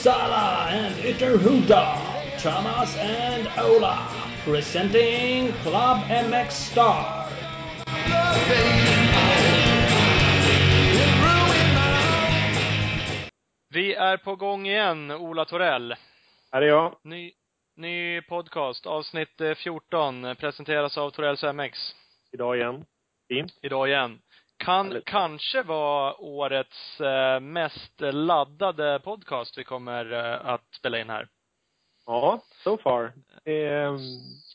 Uppsala and Ytterhuda, Thomas and Ola, presenting Club MX Star. Vi är på gång igen, Ola Torell. Här är jag. Ny, ny podcast, avsnitt eh, 14, presenteras av Torells MX. Idag igen. Fint. Idag igen. Kan Härligt. kanske vara årets eh, mest laddade podcast vi kommer eh, att spela in här. Ja, so far. Ehm,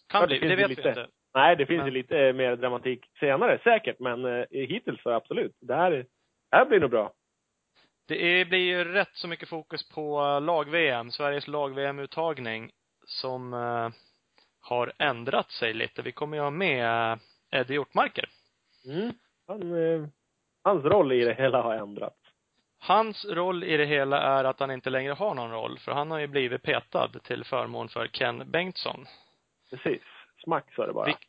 Kan bli, det det vet vi lite. inte. nej, det finns Men- ju lite mer dramatik senare, säkert. Men eh, hittills så absolut. Det här, det här blir nog bra. Det är, blir ju rätt så mycket fokus på lag-VM, Sveriges lag-VM-uttagning, som eh, har ändrat sig lite. Vi kommer ju ha med eh, Eddie Hjortmarker. Mm. Han, eh, hans roll i det hela har ändrats. Hans roll i det hela är att han inte längre har någon roll, för han har ju blivit petad till förmån för Ken Bengtsson. Precis. Smack är det bara. Vilk-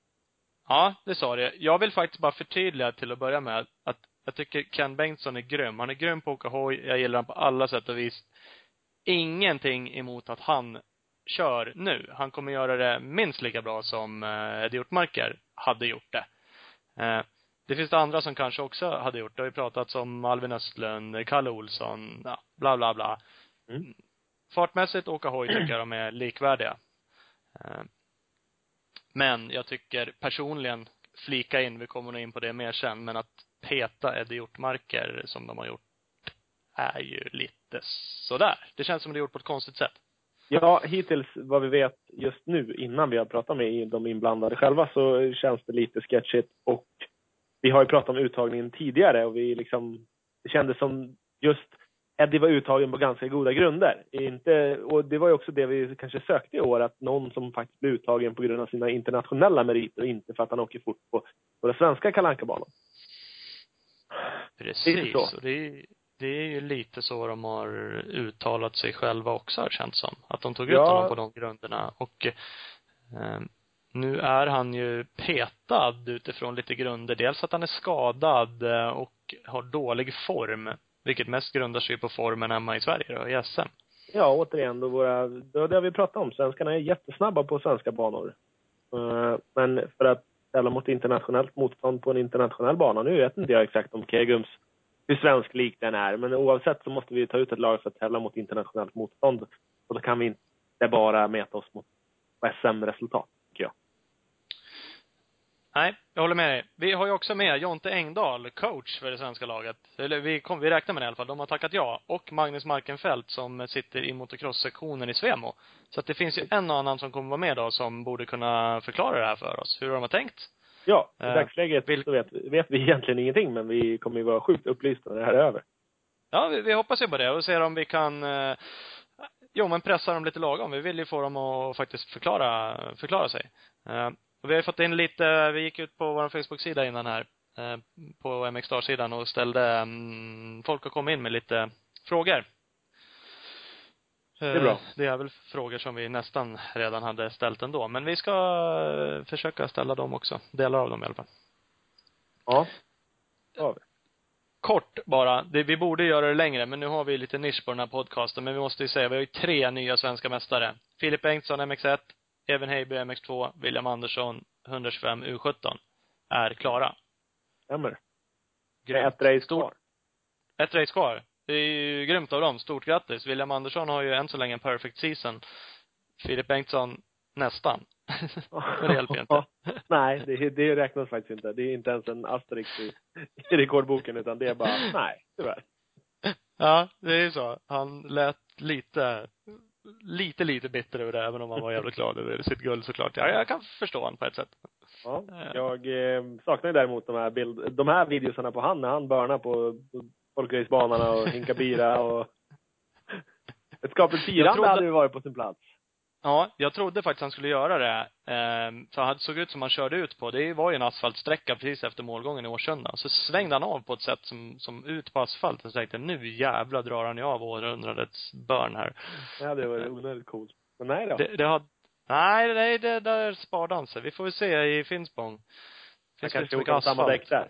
Ja, det sa det. Jag vill faktiskt bara förtydliga till att börja med att jag tycker Ken Bengtsson är grym. Han är grym på att åka hoj. Jag gillar honom på alla sätt och vis. Ingenting emot att han kör nu. Han kommer göra det minst lika bra som eh, Eddie Hjortmarker hade gjort det. Det finns det andra som kanske också hade gjort det. Det har ju pratats om Alvin Östlund, Kalle Olsson, ja, bla bla bla. Mm. Fartmässigt åka hoj tycker jag de är likvärdiga. Eh, Men jag tycker personligen, flika in, vi kommer nog in på det mer sen, men att peta Eddie Hjortmarker som de har gjort är ju lite sådär. Det känns som det är gjort på ett konstigt sätt. Ja, hittills vad vi vet just nu, innan vi har pratat med de inblandade själva, så känns det lite sketchigt. Och vi har ju pratat om uttagningen tidigare och vi liksom, det kändes som just Eddie var uttagen på ganska goda grunder. Inte, och det var ju också det vi kanske sökte i år, att någon som faktiskt blev uttagen på grund av sina internationella meriter och inte för att han åker fort på våra svenska kalanka banan Precis. så. Och det är, det är ju lite så de har uttalat sig själva också har det känts som. Att de tog ut Ja. honom på de grunderna. Och eh, nu är han ju petad utifrån lite grunder. Dels att han är skadad eh, och har dålig form. Vilket mest grundar sig på formen hemma i Sverige då, i SM. Ja, återigen, då våra, det har vi pratat om. Svenskarna är jättesnabba på svenska banor. Eh, men för att tävla mot internationellt motstånd på en internationell bana, nu vet inte jag exakt om Kegums, hur svensk lik den är, men oavsett så måste vi ta ut ett lag för att tävla mot internationellt motstånd. Och då kan vi inte bara mäta oss mot SM-resultat. Nej, jag håller med dig. Vi har ju också med Jonte Engdahl, coach för det svenska laget. Eller vi, kom, vi räknar med det i alla fall. De har tackat ja. Och Magnus Markenfeldt som sitter i motocross-sektionen i Svemo. Så att det finns ju en och annan som kommer vara med då som borde kunna förklara det här för oss. Hur de har tänkt. Ja, i Eh, dagsläget vil- så vet, vet vi egentligen ingenting, men vi kommer ju vara sjukt upplysta när det här är över. Ja, vi, vi hoppas ju på det och ser om vi kan eh, Jo, men pressa dem lite lagom. Vi vill ju få dem att faktiskt förklara, förklara sig. Och vi har fått in lite, vi gick ut på vår Facebook-sida innan här, eh, på MX Star-sidan och ställde, mm, folk har kommit in med lite frågor. är bra. Eh, Det är väl frågor som vi nästan redan hade ställt ändå. Men vi ska eh, försöka ställa dem också. Delar av dem i alla fall. Ja. Det har vi. kort bara. Det, vi borde göra det längre, men nu har vi lite nisch på den här podcasten. Men vi måste ju säga, vi har ju tre nya svenska mästare. Filip Bengtsson, MX1, Even Heiby, MX2, William Andersson, 125 U17, är klara. Stämmer. Grymt. ett race kvar. Ett race kvar. Det är ju grymt av dem. Stort grattis. William Andersson har ju än så länge en perfect season. Filip Bengtsson, nästan. Men det hjälper ju inte. nej, det, det räknas faktiskt inte. Det är inte ens en asterisk i, i rekordboken, utan det är bara, nej, tyvärr. Ja, det är ju så. Han lät lite, lite, lite bitter över det, även om han var jävligt glad över sitt guld såklart. Ja, jag kan förstå honom på ett sätt. Ja, Eh. jag eh, saknar ju däremot de här bild, de här videosarna på han när han börnar på, på folkracebanorna och hinkar bira och ett skapligt firande trodde- hade ju varit på sin plats. Ja, jag trodde faktiskt han skulle göra det. Ehm, för han såg ut som han körde ut på. Det var ju en asfaltsträcka precis efter målgången i Årsunda. Så svängde han av på ett sätt som, som ut på asfalt. Och så tänkte jag, nu jävlar drar han ju av århundradets börn här. Det hade varit onödigt coolt. Men nej då. Det, det har, nej, nej, det där sparade han sig. Vi får väl se i Finspång. Han Finns kanske inte så åker samma däck där.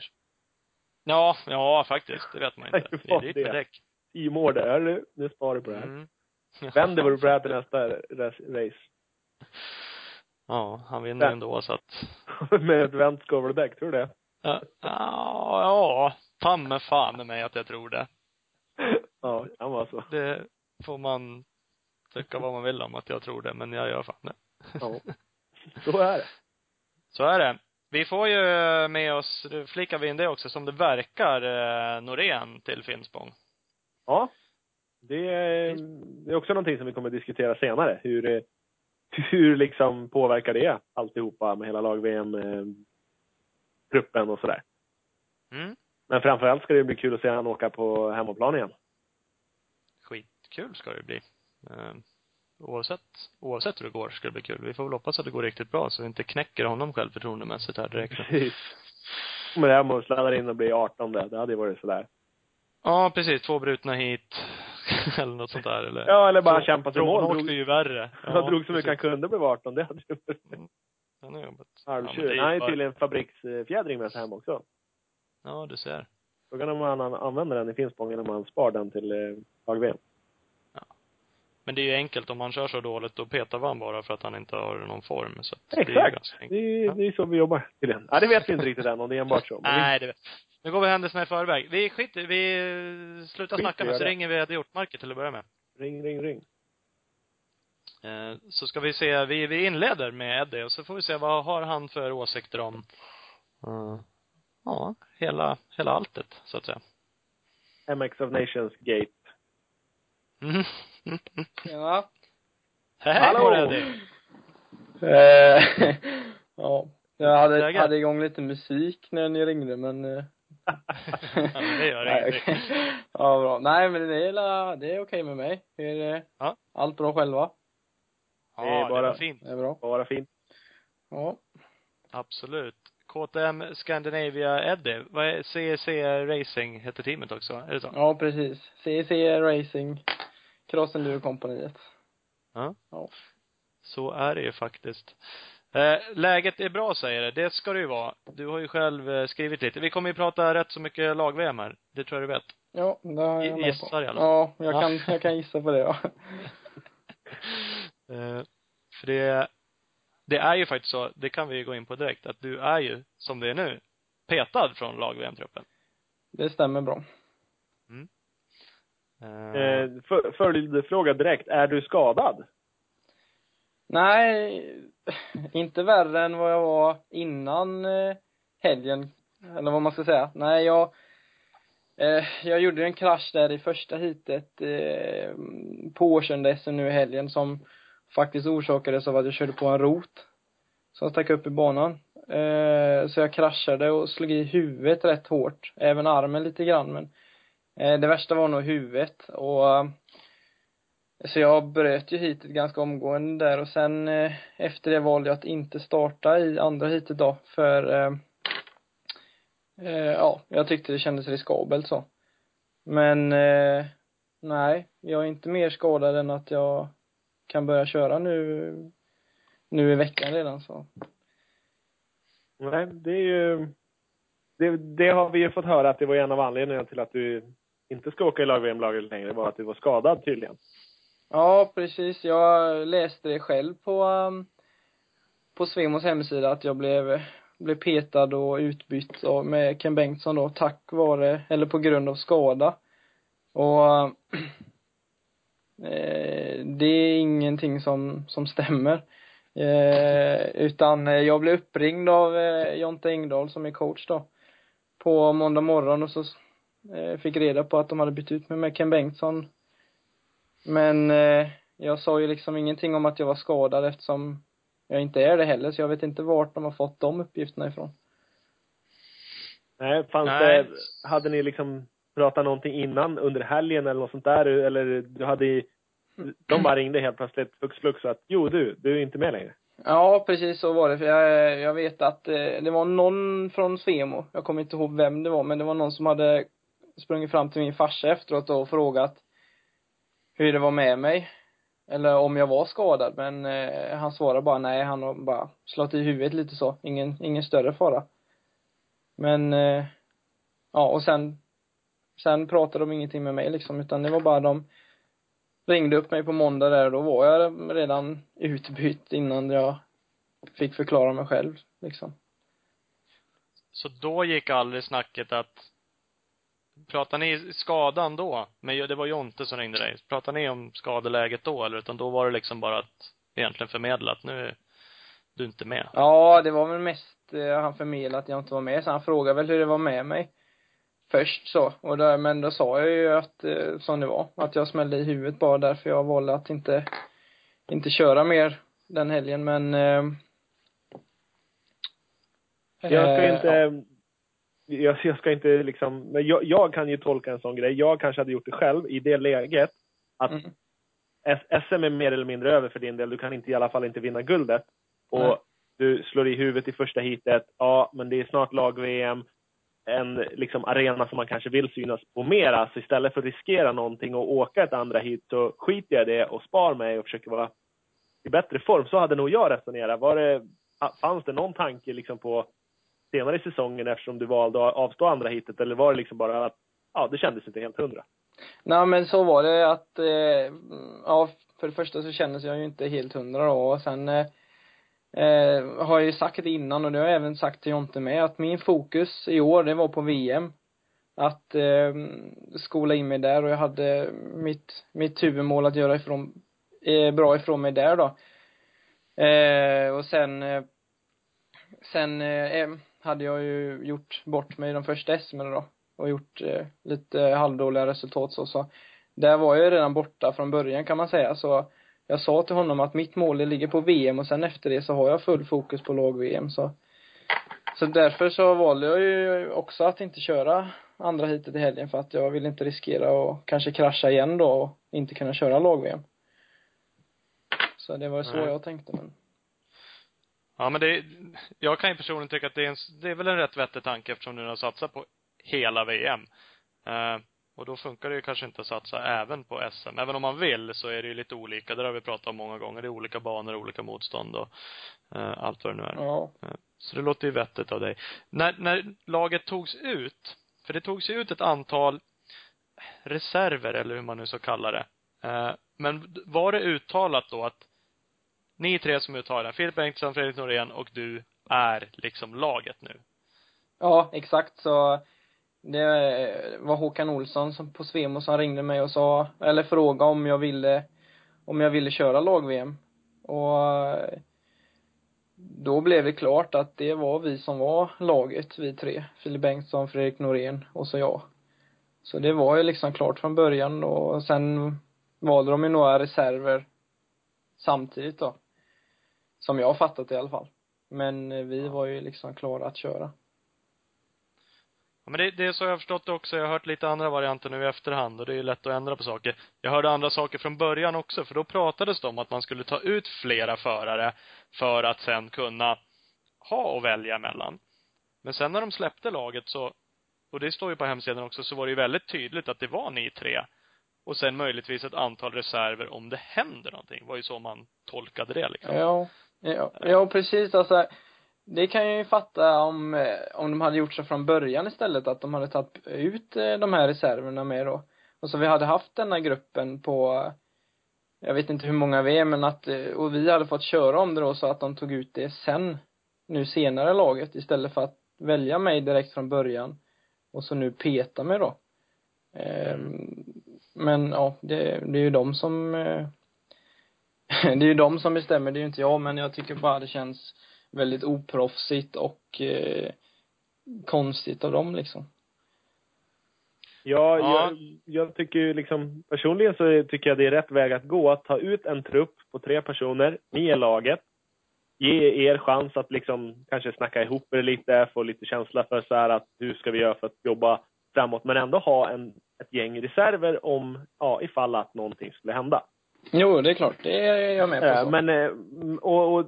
Ja, ja faktiskt. Det vet man inte. Det är dyrt det. med däck. Team Order, hörru, nu sparar du på det här. Mm. Vänder vore Brad till nästa race. Ja, han vinner Ja. ändå så att med ett vänt skoveldäck, tror du det? Ja, ja, fan med fan med mig att jag tror det. Ja, kan vara så. Det får man tycka vad man vill om att jag tror det, men jag gör fan det. Ja. Så är det. Så är det. Vi får ju med oss, flikar vi in det också, som det verkar, eh, Norén till Finspång. Ja. Det är, det är också någonting som vi kommer att diskutera senare. Hur, eh, hur liksom påverkar det alltihopa med hela lag-VM, eh, och sådär. Mm. Men framförallt ska det bli kul att se han åka på hemmaplan igen. Skitkul ska det bli. Eh, oavsett, oavsett hur det går ska det bli kul. Vi får väl hoppas att det går riktigt bra så vi inte knäcker honom självförtroendemässigt här direkt. Precis. Men det här med att sladda in och bli 18 det, det hade ju varit sådär. Ja, precis. Två brutna hit. eller något sånt där eller. Ja, eller bara kämpa i mål. Drog, ju värre. han drog så mycket han kunde blev 18. Det hade ju varit Han har jobbat. halvtjur. Ja, han har ju tydligen fabriksfjädring med sig hem också. Ja, du ser. Frågan är om han använder den i Finspång eller om han spar den till eh. Men det är ju enkelt om han kör så dåligt, då petar vi han bara för att han inte har någon form. Så att det är Exakt. ganska enkelt. Det är, det är så vi jobbar tydligen. Ja, det vet vi inte riktigt än om det är enbart så. Nej, det vet Nu går vi händelserna i förväg. Vi skiter, vi slutar Skit snacka nu så det. ringer vi Eddie Hjortmarker till att börja med. ring, ring, ring. Eh, Så ska vi se, vi, vi inleder med Eddie och så får vi se vad har han för åsikter om, eh, ja, hela, hela alltet, så att säga. MX of Nations Gate. Mm. Tjena. Hej på dig. Eh, ja, jag hade, Läget? hade igång lite musik när ni ringde men eh, Ja, men det gör Nej, ingenting. Ja, bra. Nej, men det är, det är okej med mig. Är det Ja. allt bra själva? Ja, Det är det bara- var fint. Det är bra. Bara fint. Ja. Absolut. KTM Scandinavia Eddie, vad är CEC Racing heter teamet också, är det så? Ja, precis. CEC Racing, Cross Enduro-kompaniet. Ja. Ja. Så är det ju faktiskt. Eh, läget är bra säger det. Det ska det ju vara. Du har ju själv eh, skrivit lite. Vi kommer ju prata rätt så mycket lag-VM här. Det tror jag du vet. Ja, det har jag på. Gissar i alla fall. Ja, jag Ja. kan, jag kan gissa på det, ja. Eh, för det, det är ju faktiskt så, det kan vi ju gå in på direkt, att du är ju, som det är nu, petad från lag-VM-truppen. Det stämmer bra. Eh, Eh, för, Följdfråga direkt. Är du skadad? Nej, inte värre än vad jag var innan eh, helgen, eller vad man ska säga. Nej, jag, eh, jag gjorde en krasch där i första heatet eh, på Årsund-SM nu i helgen som faktiskt orsakades av att jag körde på en rot som stack upp i banan. Eh, så jag kraschade och slog i huvudet rätt hårt, även armen lite grann men eh, Eh, det värsta var nog huvudet och eh, så jag bröt ju hitet ganska omgående där och sen eh, efter det valde jag att inte starta i andra hitet då för ja, jag tyckte det kändes riskabelt så. Men nej, jag är inte mer skadad än att jag kan börja köra nu nu i veckan redan så. Nej, det är ju... Det, det har vi ju fått höra att det var en av anledningarna till att du inte ska åka i lag-VM-laget längre, var att du var skadad tydligen. Ja, precis. Jag läste det själv på, um, på Svemos hemsida att jag blev, blev petad och utbytt av, med Ken Bengtsson då, tack vare, eller på grund av skada. Och um, eh, det är ingenting som, som stämmer. Eh, utan eh, jag blev uppringd av eh, Jonte Engdahl som är coach då, på måndag morgon och så eh, fick reda på att de hade bytt ut mig med Ken Bengtsson men eh, jag sa ju liksom ingenting om att jag var skadad eftersom jag inte är det heller, så jag vet inte vart de har fått de uppgifterna ifrån. Nej, fanns Nej. det... Hade ni liksom pratat någonting innan, under helgen eller något sånt där? Eller du hade De bara ringde helt plötsligt, flux flux, att jo du, du är inte med längre. Ja, precis så var det. För jag, jag vet att eh, det var någon från Svemo, jag kommer inte ihåg vem det var, men det var någon som hade sprungit fram till min farsa efteråt och frågat hur det var med mig. Eller om jag var skadad, men eh, han svarade bara nej, han har bara slagit i huvudet lite så. Ingen, ingen större fara. Men, eh, ja och sen, sen pratade de ingenting med mig liksom, utan det var bara de ringde upp mig på måndag där, och då var jag redan utbytt innan jag fick förklara mig själv, liksom. Så då gick aldrig snacket att Pratar ni skadan då? Men det var Jonte som ringde dig. Pratar ni om skadeläget då eller utan då var det liksom bara att egentligen förmedla att nu är du inte med? Ja, det var väl mest eh, han förmedlade att jag inte var med, så han frågade väl hur det var med mig. Först så, och där, men då sa jag ju att, eh, som det var, att jag smällde i huvudet bara därför jag valde att inte, inte köra mer den helgen, men eh, Jag ska eh, inte, ja. Jag, jag ska inte liksom, men jag, jag kan ju tolka en sån grej. Jag kanske hade gjort det själv i det läget. Att Mm. SM är mer eller mindre över för din del. Du kan inte i alla fall inte vinna guldet. Och Nej. du slår i huvudet i första heatet. Ja, men det är snart lag-VM. En liksom arena som man kanske vill synas på mera. Så istället för att riskera någonting och åka ett andra hit så skiter jag i det och spar mig och försöker vara i bättre form. Så hade nog jag resonerat. Var det, fanns det någon tanke liksom på senare i säsongen eftersom du valde att avstå andra hitet eller var det liksom bara att ja, det kändes inte helt hundra? Nej men så var det att, eh, ja för det första så kändes jag ju inte helt hundra då och sen eh, eh, har jag ju sagt det innan och det har jag även sagt till Jonte med att min fokus i år det var på VM. Att eh, skola in mig där och jag hade mitt, mitt huvudmål att göra ifrån, eh, bra ifrån mig där då. Eh, och sen eh, sen eh, hade jag ju gjort bort mig i de första SM då. Och gjort eh, lite halvdåliga resultat så, så där var jag ju redan borta från början kan man säga. Så jag sa till honom att mitt mål ligger på VM och sen efter det så har jag full fokus på lag-VM så så därför så valde jag ju också att inte köra andra heatet i helgen. För att jag ville inte riskera att kanske krascha igen då och inte kunna köra lag-VM. Så det var så Nej. jag tänkte men Ja men det, jag kan ju personligen tycka att det är en, det är väl en rätt vettig tanke eftersom du har satsat på hela VM. Eh, och då funkar det ju kanske inte att satsa även på SM. Även om man vill så är det ju lite olika. Det har vi pratat om många gånger. Det är olika banor, olika motstånd och eh, allt vad det nu är. ja. Så det låter ju vettigt av dig. När, när laget togs ut, för det togs ju ut ett antal reserver eller hur man nu ska kalla det. Eh, men var det uttalat då att ni tre som är uttalade, Filip Bengtsson, Fredrik Norén och du är liksom laget nu? Ja, exakt så det var Håkan Olsson som på Svemo som ringde mig och sa, eller frågade om jag ville, om jag ville köra lag-VM. Och då blev det klart att det var vi som var laget, vi tre. Filip Bengtsson, Fredrik Norén och så jag. Så det var ju liksom klart från början och sen valde de ju några reserver samtidigt då. Som jag har fattat det i alla fall. Men eh, vi var ju liksom klara att köra. Ja, men det, det är så jag har förstått det också. Jag har hört lite andra varianter nu i efterhand och det är ju lätt att ändra på saker. Jag hörde andra saker från början också, för då pratades det om att man skulle ta ut flera förare för att sen kunna ha och välja mellan. Men sen när de släppte laget så, och det står ju på hemsidan också, så var det ju väldigt tydligt att det var ni tre. Och sen möjligtvis ett antal reserver om det händer någonting. Det var ju så man tolkade det liksom. Ja, ja, ja precis alltså det kan jag ju fatta om, eh, om de hade gjort så från början istället, att de hade tagit ut eh, de här reserverna med då. Och så vi hade haft denna gruppen på, jag vet inte hur många vi är, men att, eh, och vi hade fått köra om det då så att de tog ut det sen, nu senare laget, istället för att välja mig direkt från början. Och så nu peta mig då. Ehm, men ja, det, det är ju de som eh, det är ju de som bestämmer, det är ju inte jag, men jag tycker bara det känns väldigt oproffsigt och eh, konstigt av dem liksom. Ja, Ja. Jag, jag tycker ju liksom, personligen så tycker jag det är rätt väg att gå. Att ta ut en trupp på tre personer, ni är laget. Ge er chans att liksom kanske snacka ihop er lite, få lite känsla för så här att hur ska vi göra för att jobba framåt, men ändå ha en, ett gäng reserver om, ja, ifall att någonting skulle hända. Jo, det är klart, det är jag med på. Så. Men, eh, och, och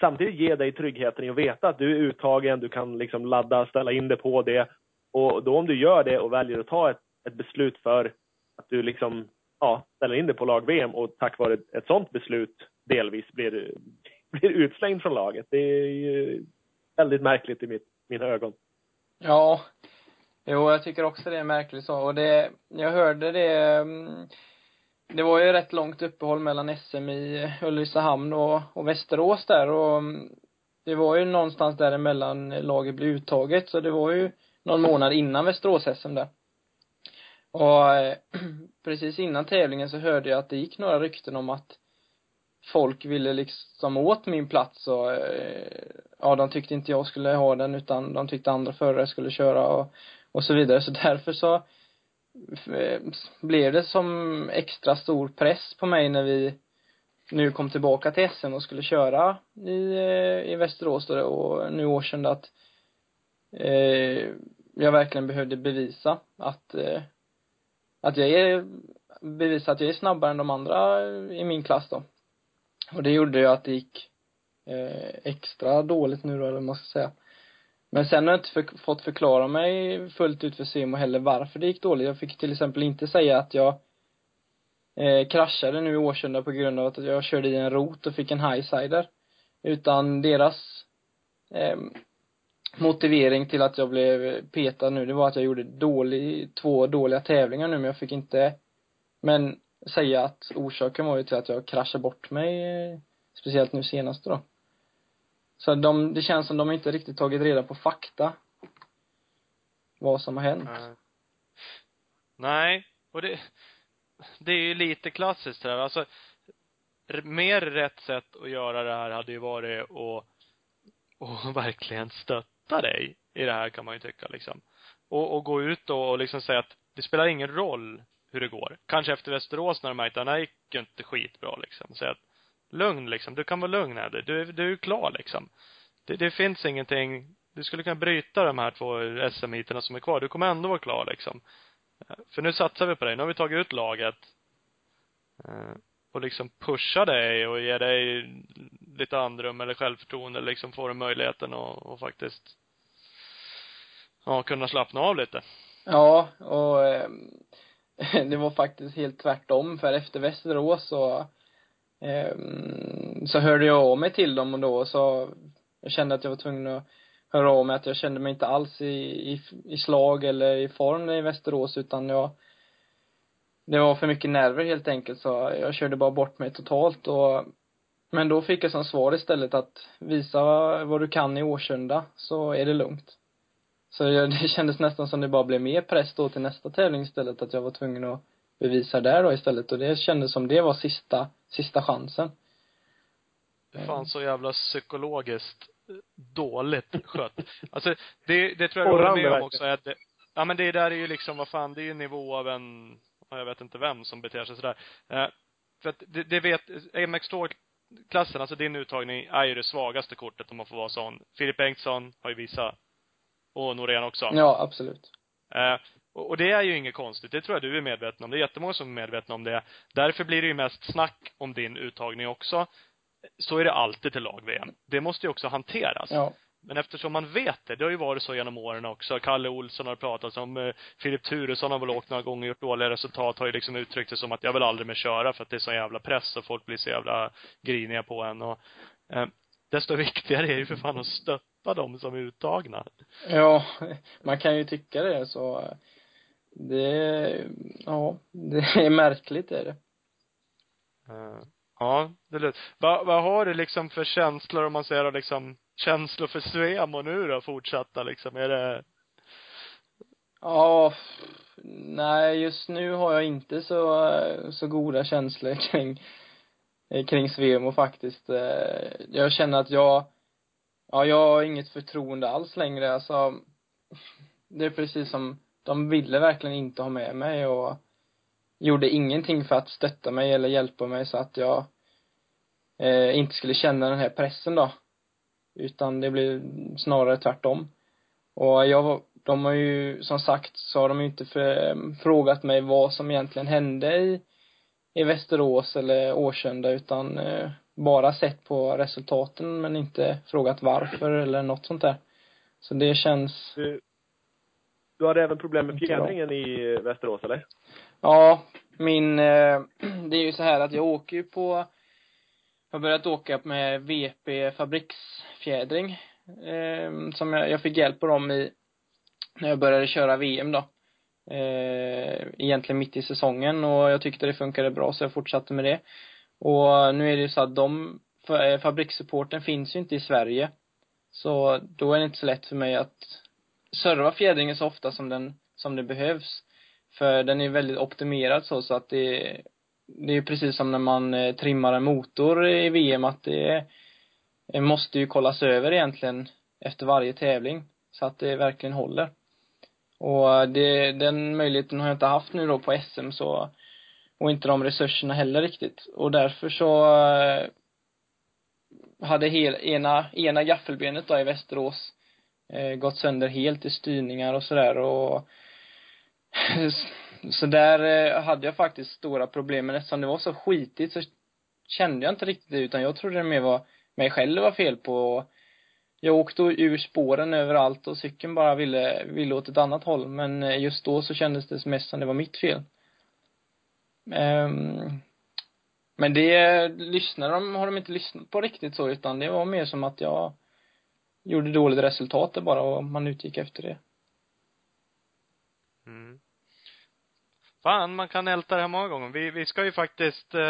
samtidigt ge dig tryggheten i att veta att du är uttagen, du kan liksom ladda, ställa in det på det. Och då om du gör det och väljer att ta ett, ett beslut för att du liksom, ja, ställer in det på lag-VM och tack vare ett, ett sånt beslut delvis blir, blir utslängd från laget. Det är ju väldigt märkligt i mitt, mina ögon. Ja. Jo, jag tycker också det är märkligt så. Och det, jag hörde det, mm, det var ju rätt långt uppehåll mellan SM i Ulricehamn och, och Västerås där och mm, det var ju någonstans däremellan laget blev uttaget så det var ju någon månad innan Västerås-SM där. Och eh, precis innan tävlingen så hörde jag att det gick några rykten om att folk ville liksom åt min plats och eh, ja, de tyckte inte jag skulle ha den utan de tyckte andra förare skulle köra och, och så vidare. Så därför så eh, blev det som extra stor press på mig när vi nu kom tillbaka till SM och skulle köra i, eh, i Västerås då och nu år sedan att eh, jag verkligen behövde bevisa att eh, att jag är bevisa att jag är snabbare än de andra i min klass då. Och det gjorde ju att det gick eh, extra dåligt nu då, eller vad man ska säga. Men sen har jag inte för, fått förklara mig fullt ut för Simo heller varför det gick dåligt. Jag fick till exempel inte säga att jag eh, kraschade nu i Årsunda på grund av att jag körde i en rot och fick en highsider. Utan deras eh, motivering till att jag blev petad nu, det var att jag gjorde dålig, två dåliga tävlingar nu, men jag fick inte, men säga att orsaken var ju till att jag kraschade bort mig, eh, speciellt nu senast då. Så de, det känns som de inte riktigt tagit reda på fakta. Vad som har hänt. Nej. Nej, och det, det är ju lite klassiskt här. Alltså, mer rätt sätt att göra det här hade ju varit att, att verkligen stötta dig i det här kan man ju tycka liksom. Och, och gå ut då och liksom säga att det spelar ingen roll hur det går. Kanske efter Västerås när de märkte att det här gick ju inte skitbra liksom. Säga att lugn liksom, du kan vara lugn här. Du, du är klar liksom. Det, det finns ingenting, du skulle kunna bryta de här två SM-heaterna som är kvar. Du kommer ändå vara klar liksom. Eh, för nu satsar vi på dig. Nu har vi tagit ut laget. Eh, och liksom pusha dig och ge dig lite andrum eller självförtroende liksom få dig möjligheten att, och faktiskt ja, kunna slappna av lite. Ja, och eh, det var faktiskt helt tvärtom för efter Västerås så eh, Ehm, så hörde jag av mig till dem och då så jag kände att jag var tvungen att höra av mig att jag kände mig inte alls i, i, i slag eller i form i Västerås utan jag det var för mycket nerver helt enkelt så jag körde bara bort mig totalt och men då fick jag som svar istället att visa vad du kan i Årsunda så är det lugnt. Så jag, det kändes nästan som det bara blev mer press då till nästa tävling istället att jag var tvungen att bevisa där då istället och det kändes som det var sista, sista chansen. Det är fan så jävla psykologiskt dåligt skött. Alltså, det, det tror jag du håller med om också att det, ja men det där är ju liksom, vad fan, det är ju nivå av en, jag vet inte vem som beter sig sådär. Eh, för att det, det vet, MX2-klassen, alltså din uttagning är ju det svagaste kortet om man får vara sån. Filip Bengtsson har ju visat. Och Norén också. Ja, absolut. Eh, och, och det är ju inget konstigt. Det tror jag du är medveten om. Det är jättemånga som är medvetna om det. Därför blir det ju mest snack om din uttagning också så är det alltid till lag-VM. Det måste ju också hanteras. Ja. Men eftersom man vet det, det har ju varit så genom åren också. Kalle Olsson har pratat om, eh, Filip Turesson har väl åkt några gånger och gjort dåliga resultat, har ju liksom uttryckt det som att jag vill aldrig mer köra för att det är så jävla press och folk blir så jävla griniga på en och eh, desto viktigare är ju för fan att stötta dem som är uttagna. Ja, man kan ju tycka det så det, ja, det är märkligt är det. Uh. Ja, det låter. Vad, vad har du liksom för känslor om man säger liksom känslor för Svemo nu då, fortsatta liksom? Är det Ja, nej just nu har jag inte så, så goda känslor kring, kring Svemo faktiskt. Jag känner att jag, ja jag har inget förtroende alls längre alltså. Det är precis som, de ville verkligen inte ha med mig och gjorde ingenting för att stötta mig eller hjälpa mig så att jag eh, inte skulle känna den här pressen då. Utan det blev snarare tvärtom. Och jag, de har ju, som sagt, så har de ju inte för, frågat mig vad som egentligen hände i, i Västerås eller Årsunda utan eh, bara sett på resultaten men inte frågat varför eller något sånt där. Så det känns Du, du hade även problem med fjädringen i Västerås eller? Ja, min, eh, det är ju så här att jag åker ju på, jag har börjat åka med VP fabriksfjädring, eh, som jag, jag fick hjälp på dem i, när jag började köra VM då. eh, egentligen mitt i säsongen och jag tyckte det funkade bra så jag fortsatte med det. Och nu är det ju så att de, eh, fabrikssupporten finns ju inte i Sverige. Så då är det inte så lätt för mig att serva fjädringen så ofta som den, som det behövs. För den är väldigt optimerad så, så att det, det är precis som när man eh, trimmar en motor i VM att det, det måste ju kollas över egentligen efter varje tävling. Så att det verkligen håller. Och eh, det, den möjligheten har jag inte haft nu då på SM så, och inte de resurserna heller riktigt. Och därför så eh, hade hel, ena, ena gaffelbenet då i Västerås eh, gått sönder helt i styrningar och sådär och så där eh, hade jag faktiskt stora problem, men eftersom det var så skitigt så kände jag inte riktigt det, utan jag trodde det mer var mig själv det var fel på. Jag åkte ur spåren överallt och cykeln bara ville, ville åt ett annat håll, men eh, just då så kändes det mest som det var mitt fel. Um, men det eh, lyssnade de, har de inte lyssnat på riktigt så, utan det var mer som att jag gjorde dåligt resultat där bara och man utgick efter det. Mm. Fan, man kan älta det här många gånger. Vi, vi ska ju faktiskt, eh,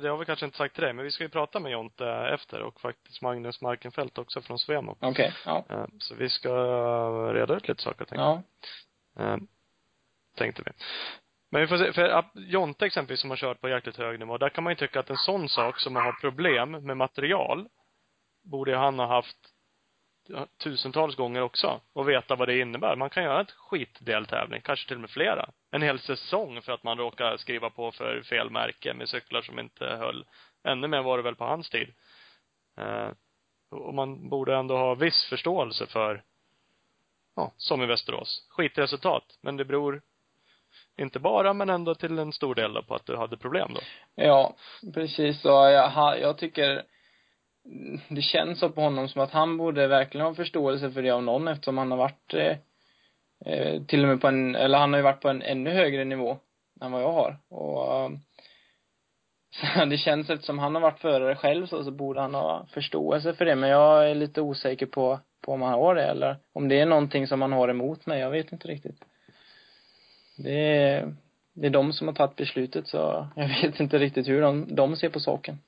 det har vi kanske inte sagt till dig, men vi ska ju prata med Jonte efter och faktiskt Magnus Markenfelt också från Svemo. Okej, okay, ja. Eh, så vi ska reda ut lite saker, tänkte Ja. Eh, tänkte vi. Men vi får se, för Jonte exempelvis som har kört på jäkligt hög nivå, där kan man ju tycka att en sån sak som att ha problem med material, borde han ha haft tusentals gånger också och veta vad det innebär. Man kan göra ett skitdeltävling, kanske till och med flera. En hel säsong för att man råkar skriva på för fel märke med cyklar som inte höll. Ännu mer var det väl på hans tid. Eh, och man borde ändå ha viss förståelse för, ja, som i Västerås, skitresultat. Men det beror inte bara, men ändå till en stor del då på att du hade problem då. Ja, precis. Och jag, jag tycker det känns så på honom som att han borde verkligen ha förståelse för det av någon eftersom han har varit eh, eh till och med på en, eller han har ju varit på en ännu högre nivå än vad jag har. Och eh, så det känns eftersom han har varit förare själv så, så borde han ha förståelse för det. Men jag är lite osäker på, på om han har det eller om det är någonting som han har emot mig. Jag vet inte riktigt. Det är, det är de som har tagit beslutet så jag vet inte riktigt hur de, de ser på saken.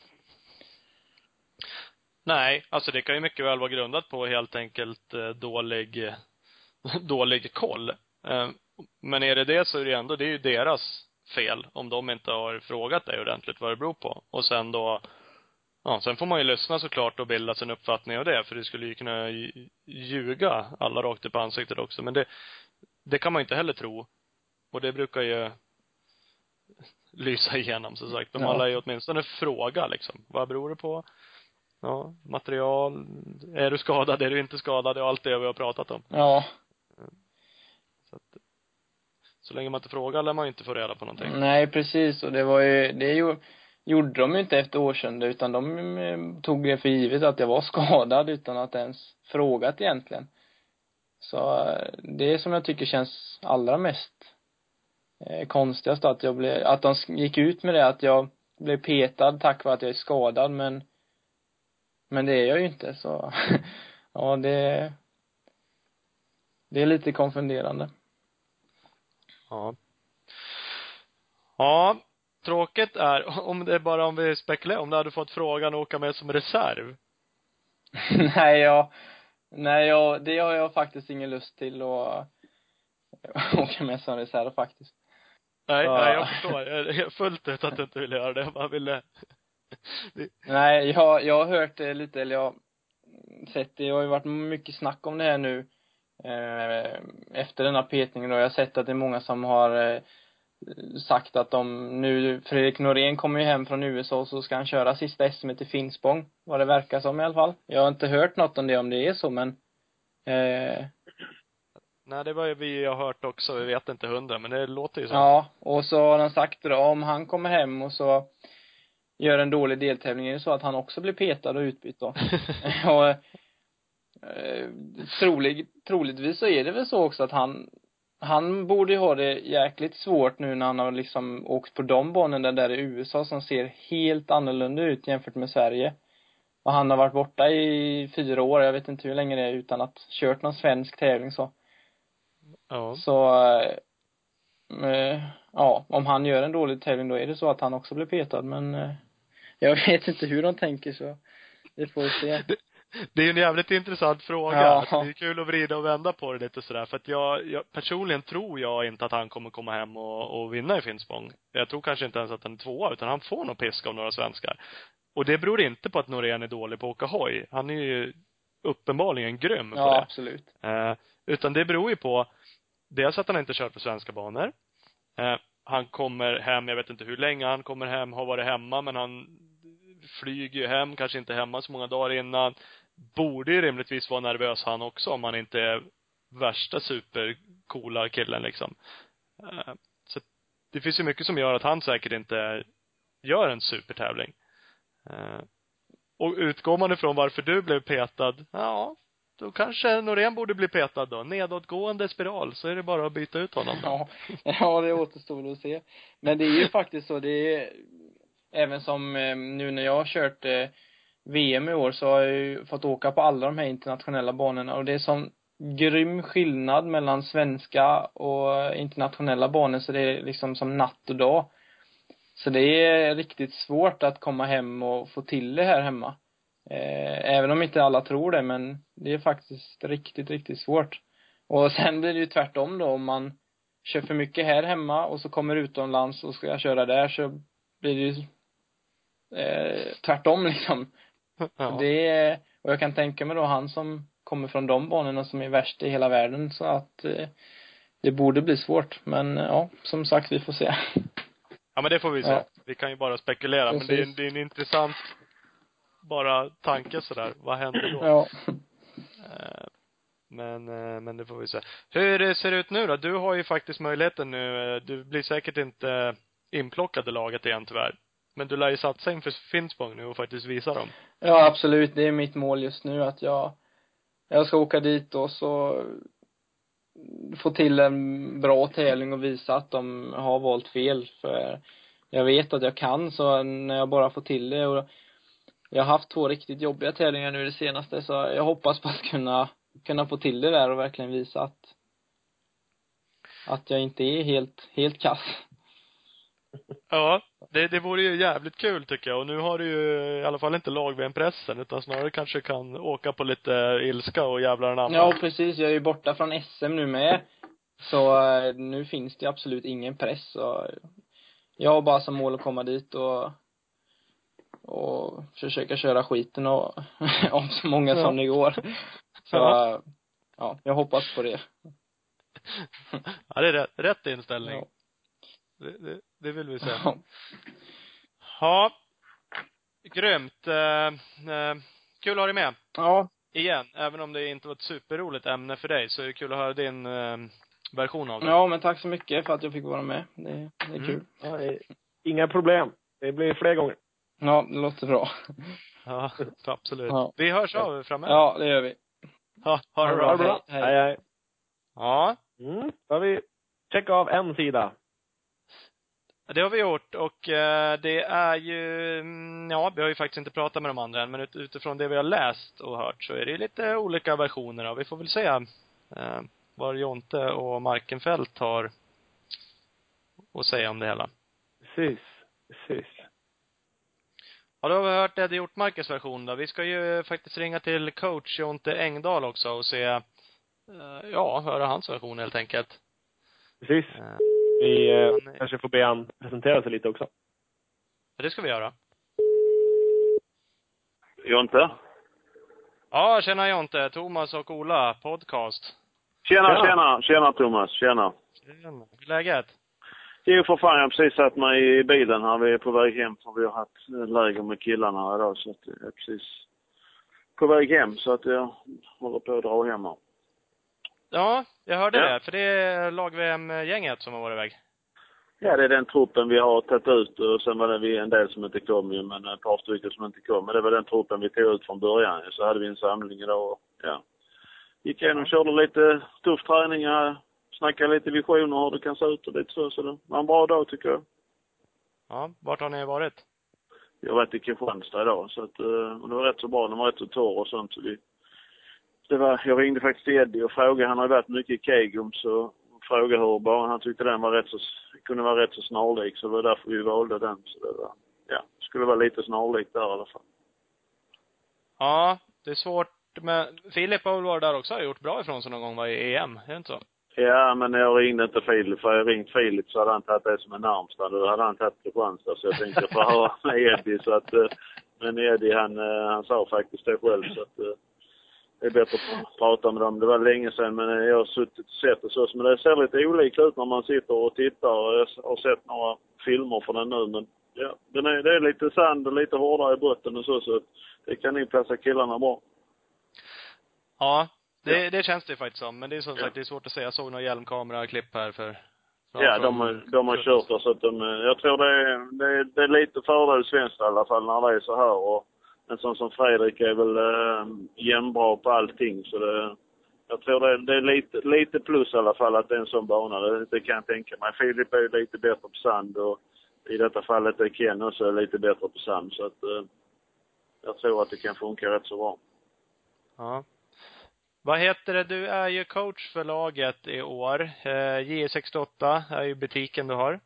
Nej, alltså det kan ju mycket väl vara grundat på helt enkelt eh, dålig, dålig koll. Eh, men är det det så är det ändå, det är ju deras fel om de inte har frågat dig ordentligt vad det beror på. Och sen då, ja, sen får man ju lyssna såklart och bilda sin uppfattning av det, för det skulle ju kunna ljuga alla rakt upp i ansiktet också. Men det, det kan man inte heller tro. Och det brukar ju lysa igenom som sagt. De ja. alla ju åtminstone fråga liksom. Vad beror det på? Ja, material. Är du skadad, är du inte skadad? och allt det vi har pratat om. Ja. Så att, så länge man inte frågar lär man ju inte få reda på någonting. Nej, precis. Och det var ju, det ju, gjorde de ju inte efter årsända utan de eh, tog det för givet att jag var skadad utan att ens frågat egentligen. Så eh, det som jag tycker känns allra mest eh, konstigast att jag blev, att de gick ut med det att jag blev petad tack vare att jag är skadad men men det är jag ju inte så ja det det är lite konfunderande. Ja. Ja, tråkigt är, om det är bara om vi spekulerar, om du hade fått frågan att åka med som reserv? nej, jag, nej, jag, det har jag faktiskt ingen lust till att åka med som reserv faktiskt. Nej, ja. nej, jag förstår. Fullt ut att du inte vill göra det. Jag bara ville Nej, jag, jag har hört det lite, eller jag har sett det, det har ju varit mycket snack om det här nu eh, efter den här petningen och jag har sett att det är många som har eh, sagt att de nu, Fredrik Norén kommer ju hem från USA så ska han köra sista SM i Finspång, vad det verkar som i alla fall. Jag har inte hört något om det, om det är så men eh, Nej, det var ju vi har hört också, vi vet inte hundra, men det låter ju så. Ja, och så har han sagt då, om han kommer hem och så gör en dålig deltävling, är det så att han också blir petad och utbytt då? och eh, trolig, troligtvis så är det väl så också att han han borde ju ha det jäkligt svårt nu när han har liksom åkt på de banorna där i USA som ser helt annorlunda ut jämfört med Sverige. Och han har varit borta i fyra år, jag vet inte hur länge det är, utan att kört någon svensk tävling så. Ja. Så, eh, eh, ja, om han gör en dålig tävling då är det så att han också blir petad men eh, jag vet inte hur de tänker så vi får se. Det är ju en jävligt intressant fråga. Ja. Alltså, det är kul att vrida och vända på det lite sådär. För att jag, jag, personligen tror jag inte att han kommer komma hem och, och vinna i Finspång. Jag tror kanske inte ens att han är tvåa, utan han får nog pisk av några svenskar. Och det beror inte på att Norén är dålig på att åka hoj. Han är ju uppenbarligen grym på Ja, det. absolut. Eh, utan det beror ju på dels att han inte kört på svenska banor. Eh, han kommer hem, jag vet inte hur länge han kommer hem, har varit hemma, men han flyger ju hem, kanske inte hemma så många dagar innan. Borde ju rimligtvis vara nervös han också om han inte är värsta supercoola killen liksom. Eh, så det finns ju mycket som gör att han säkert inte gör en supertävling. Eh, och utgår man ifrån varför du blev petad, ja, då kanske Norén borde bli petad då. Nedåtgående spiral, så är det bara att byta ut honom då. Ja, ja det återstår väl att se. Men det är ju faktiskt så, det är även som eh, nu när jag har kört eh, VM i år så har jag ju fått åka på alla de här internationella banorna och det är sån grym skillnad mellan svenska och internationella banor så det är liksom som natt och dag. Så det är riktigt svårt att komma hem och få till det här hemma. Eh, även om inte alla tror det, men det är faktiskt riktigt, riktigt svårt. Och sen blir det ju tvärtom då om man kör för mycket här hemma och så kommer utomlands och ska köra där så blir det ju eh, tvärtom liksom. Ja. Det och jag kan tänka mig då han som kommer från de banorna som är värst i hela världen så att eh, det borde bli svårt. Men eh, ja, som sagt, vi får se. Ja men det får vi se. Ja. Vi kan ju bara spekulera. Men det är, Precis. det är en intressant bara tanke sådär. Vad händer då? Ja. Eh, Men, eh, men det får vi se. Hur ser det ut nu då? Du har ju faktiskt möjligheten nu. Du blir säkert inte inplockad i laget igen tyvärr. Men du lär ju satsa inför Finspång nu och faktiskt visa dem. Ja, absolut. Det är mitt mål just nu att jag, jag ska åka dit och så få till en bra tävling och visa att de har valt fel. För jag vet att jag kan, så när jag bara får till det och jag har haft två riktigt jobbiga tävlingar nu det senaste, så jag hoppas på att kunna, kunna få till det där och verkligen visa att, att jag inte är helt, helt kass. Ja, det, det vore ju jävligt kul tycker jag. Och nu har du ju i alla fall inte lag pressen utan snarare kanske kan åka på lite ilska och jävlar anamma. Ja, precis. Jag är ju borta från SM nu med. Så eh, nu finns det absolut ingen press och jag har bara som mål att komma dit och och försöka köra skiten och om så många som det går. Så, Ja. ja, jag hoppas på det. Ja, det är rätt, rätt inställning. Ja. Det, det, det vill vi se. Ja. Ja. Grymt. Eh, eh, kul att ha dig med. ja, Igen. Även om det inte var ett superroligt ämne för dig så är det kul att höra din eh, version av det. ja, men tack så mycket för att jag fick vara med. Det, det är Mm. kul. Ja, det är inga problem. Det blir fler gånger. Ja, det låter bra. Ja, absolut. Ja. Vi hörs av framöver. Ja, det gör vi. Ja, ha det Ha bra. det bra. Hej. Hej, hej. Ja, Mm. Då har vi checkat av en sida. Det har vi gjort och eh, det är ju, mm, ja, vi har ju faktiskt inte pratat med de andra än, men ut, utifrån det vi har läst och hört så är det lite olika versioner av, vi får väl se eh, vad Jonte och Markenfält har att säga om det hela. Precis. Precis. Ja, då har vi hört Eddie Hjortmarkers version då. Vi ska ju faktiskt ringa till coach Jonte Engdahl också och se, eh, ja, höra hans version helt enkelt. Precis. Eh, Vi eh, kanske får be han presentera sig lite också. det ska vi göra. Jonte? Ja, tjena Jonte. Thomas och Ola, podcast. Tjena, Tjena. tjena, tjena Thomas, tjena. Tjena. Hur är läget? Jo för fan, jag har precis satt mig i bilen här. Vi är på väg hem för vi har haft läger med killarna här idag så att jag är precis på väg hem så att jag håller på att dra hem här. Ja, jag hörde Ja. det. För det är lag-VM-gänget som har varit iväg. Ja, det är den truppen vi har tagit ut och sen var det vi en del som inte kom ju, men ett par stycken som inte kom. Men det var den truppen vi tog ut från början Så hade vi en samling idag och, ja. Gick igenom, körde lite tuff träning, ja, snackade lite visioner hur det kan se ut och lite så. Så det var en bra dag tycker jag. Ja, vart har ni varit? Jag har varit i Kristianstad idag så att, eh, och det var rätt så bra. Den var rätt så torr och sånt. Så vi, det var, jag ringde faktiskt till Eddie och frågade. Han har ju varit mycket i Kegum så frågade hur banan, han tyckte den var rätt så, kunde vara rätt så snarlik så det var därför vi valde den. Så det var, ja, skulle vara lite snarlikt där i alla fall. Ja, det är svårt. Men Filip har väl varit där också och gjort bra ifrån sig någon gång va, i EM? Är det inte så? Ja, men jag ringde inte Filip. För jag ringt Filip så hade han tagit det som en närmsta. Då hade han tagit Kristianstad. Så jag tänkte få höra med Eddie. Så att, eh, men Eddie han, eh, han sa faktiskt det själv. Så att eh, det är bättre att prata med dem. Det var länge sedan men jag har suttit och sett det så. Men det ser lite olika ut när man sitter och tittar. Jag har sett några filmer från den nu men ja, den är, det är lite sand och lite hårdare i botten och så. Så det kan nog passa killarna bra. Ja, det, Ja. det känns det faktiskt som. Men det är som Ja. sagt, det är svårt att säga. Jag såg några hjälmkamera-klipp här för, Ja, de, har- de har kört så att de, jag tror det är, det är, det är lite fördel svenskt i alla fall när det är så här och en sån som Fredrik är väl eh, jämnbra på allting så det, jag tror det, det är lite, lite plus i alla fall att det är en sån bana. Det, det kan jag tänka mig. Filip är lite bättre på sand och i detta fallet är Ken också lite bättre på sand så att eh, jag tror att det kan funka rätt så bra. Ja. Vad heter det? Du är ju coach för laget i år. Eh, J68 är ju butiken du har.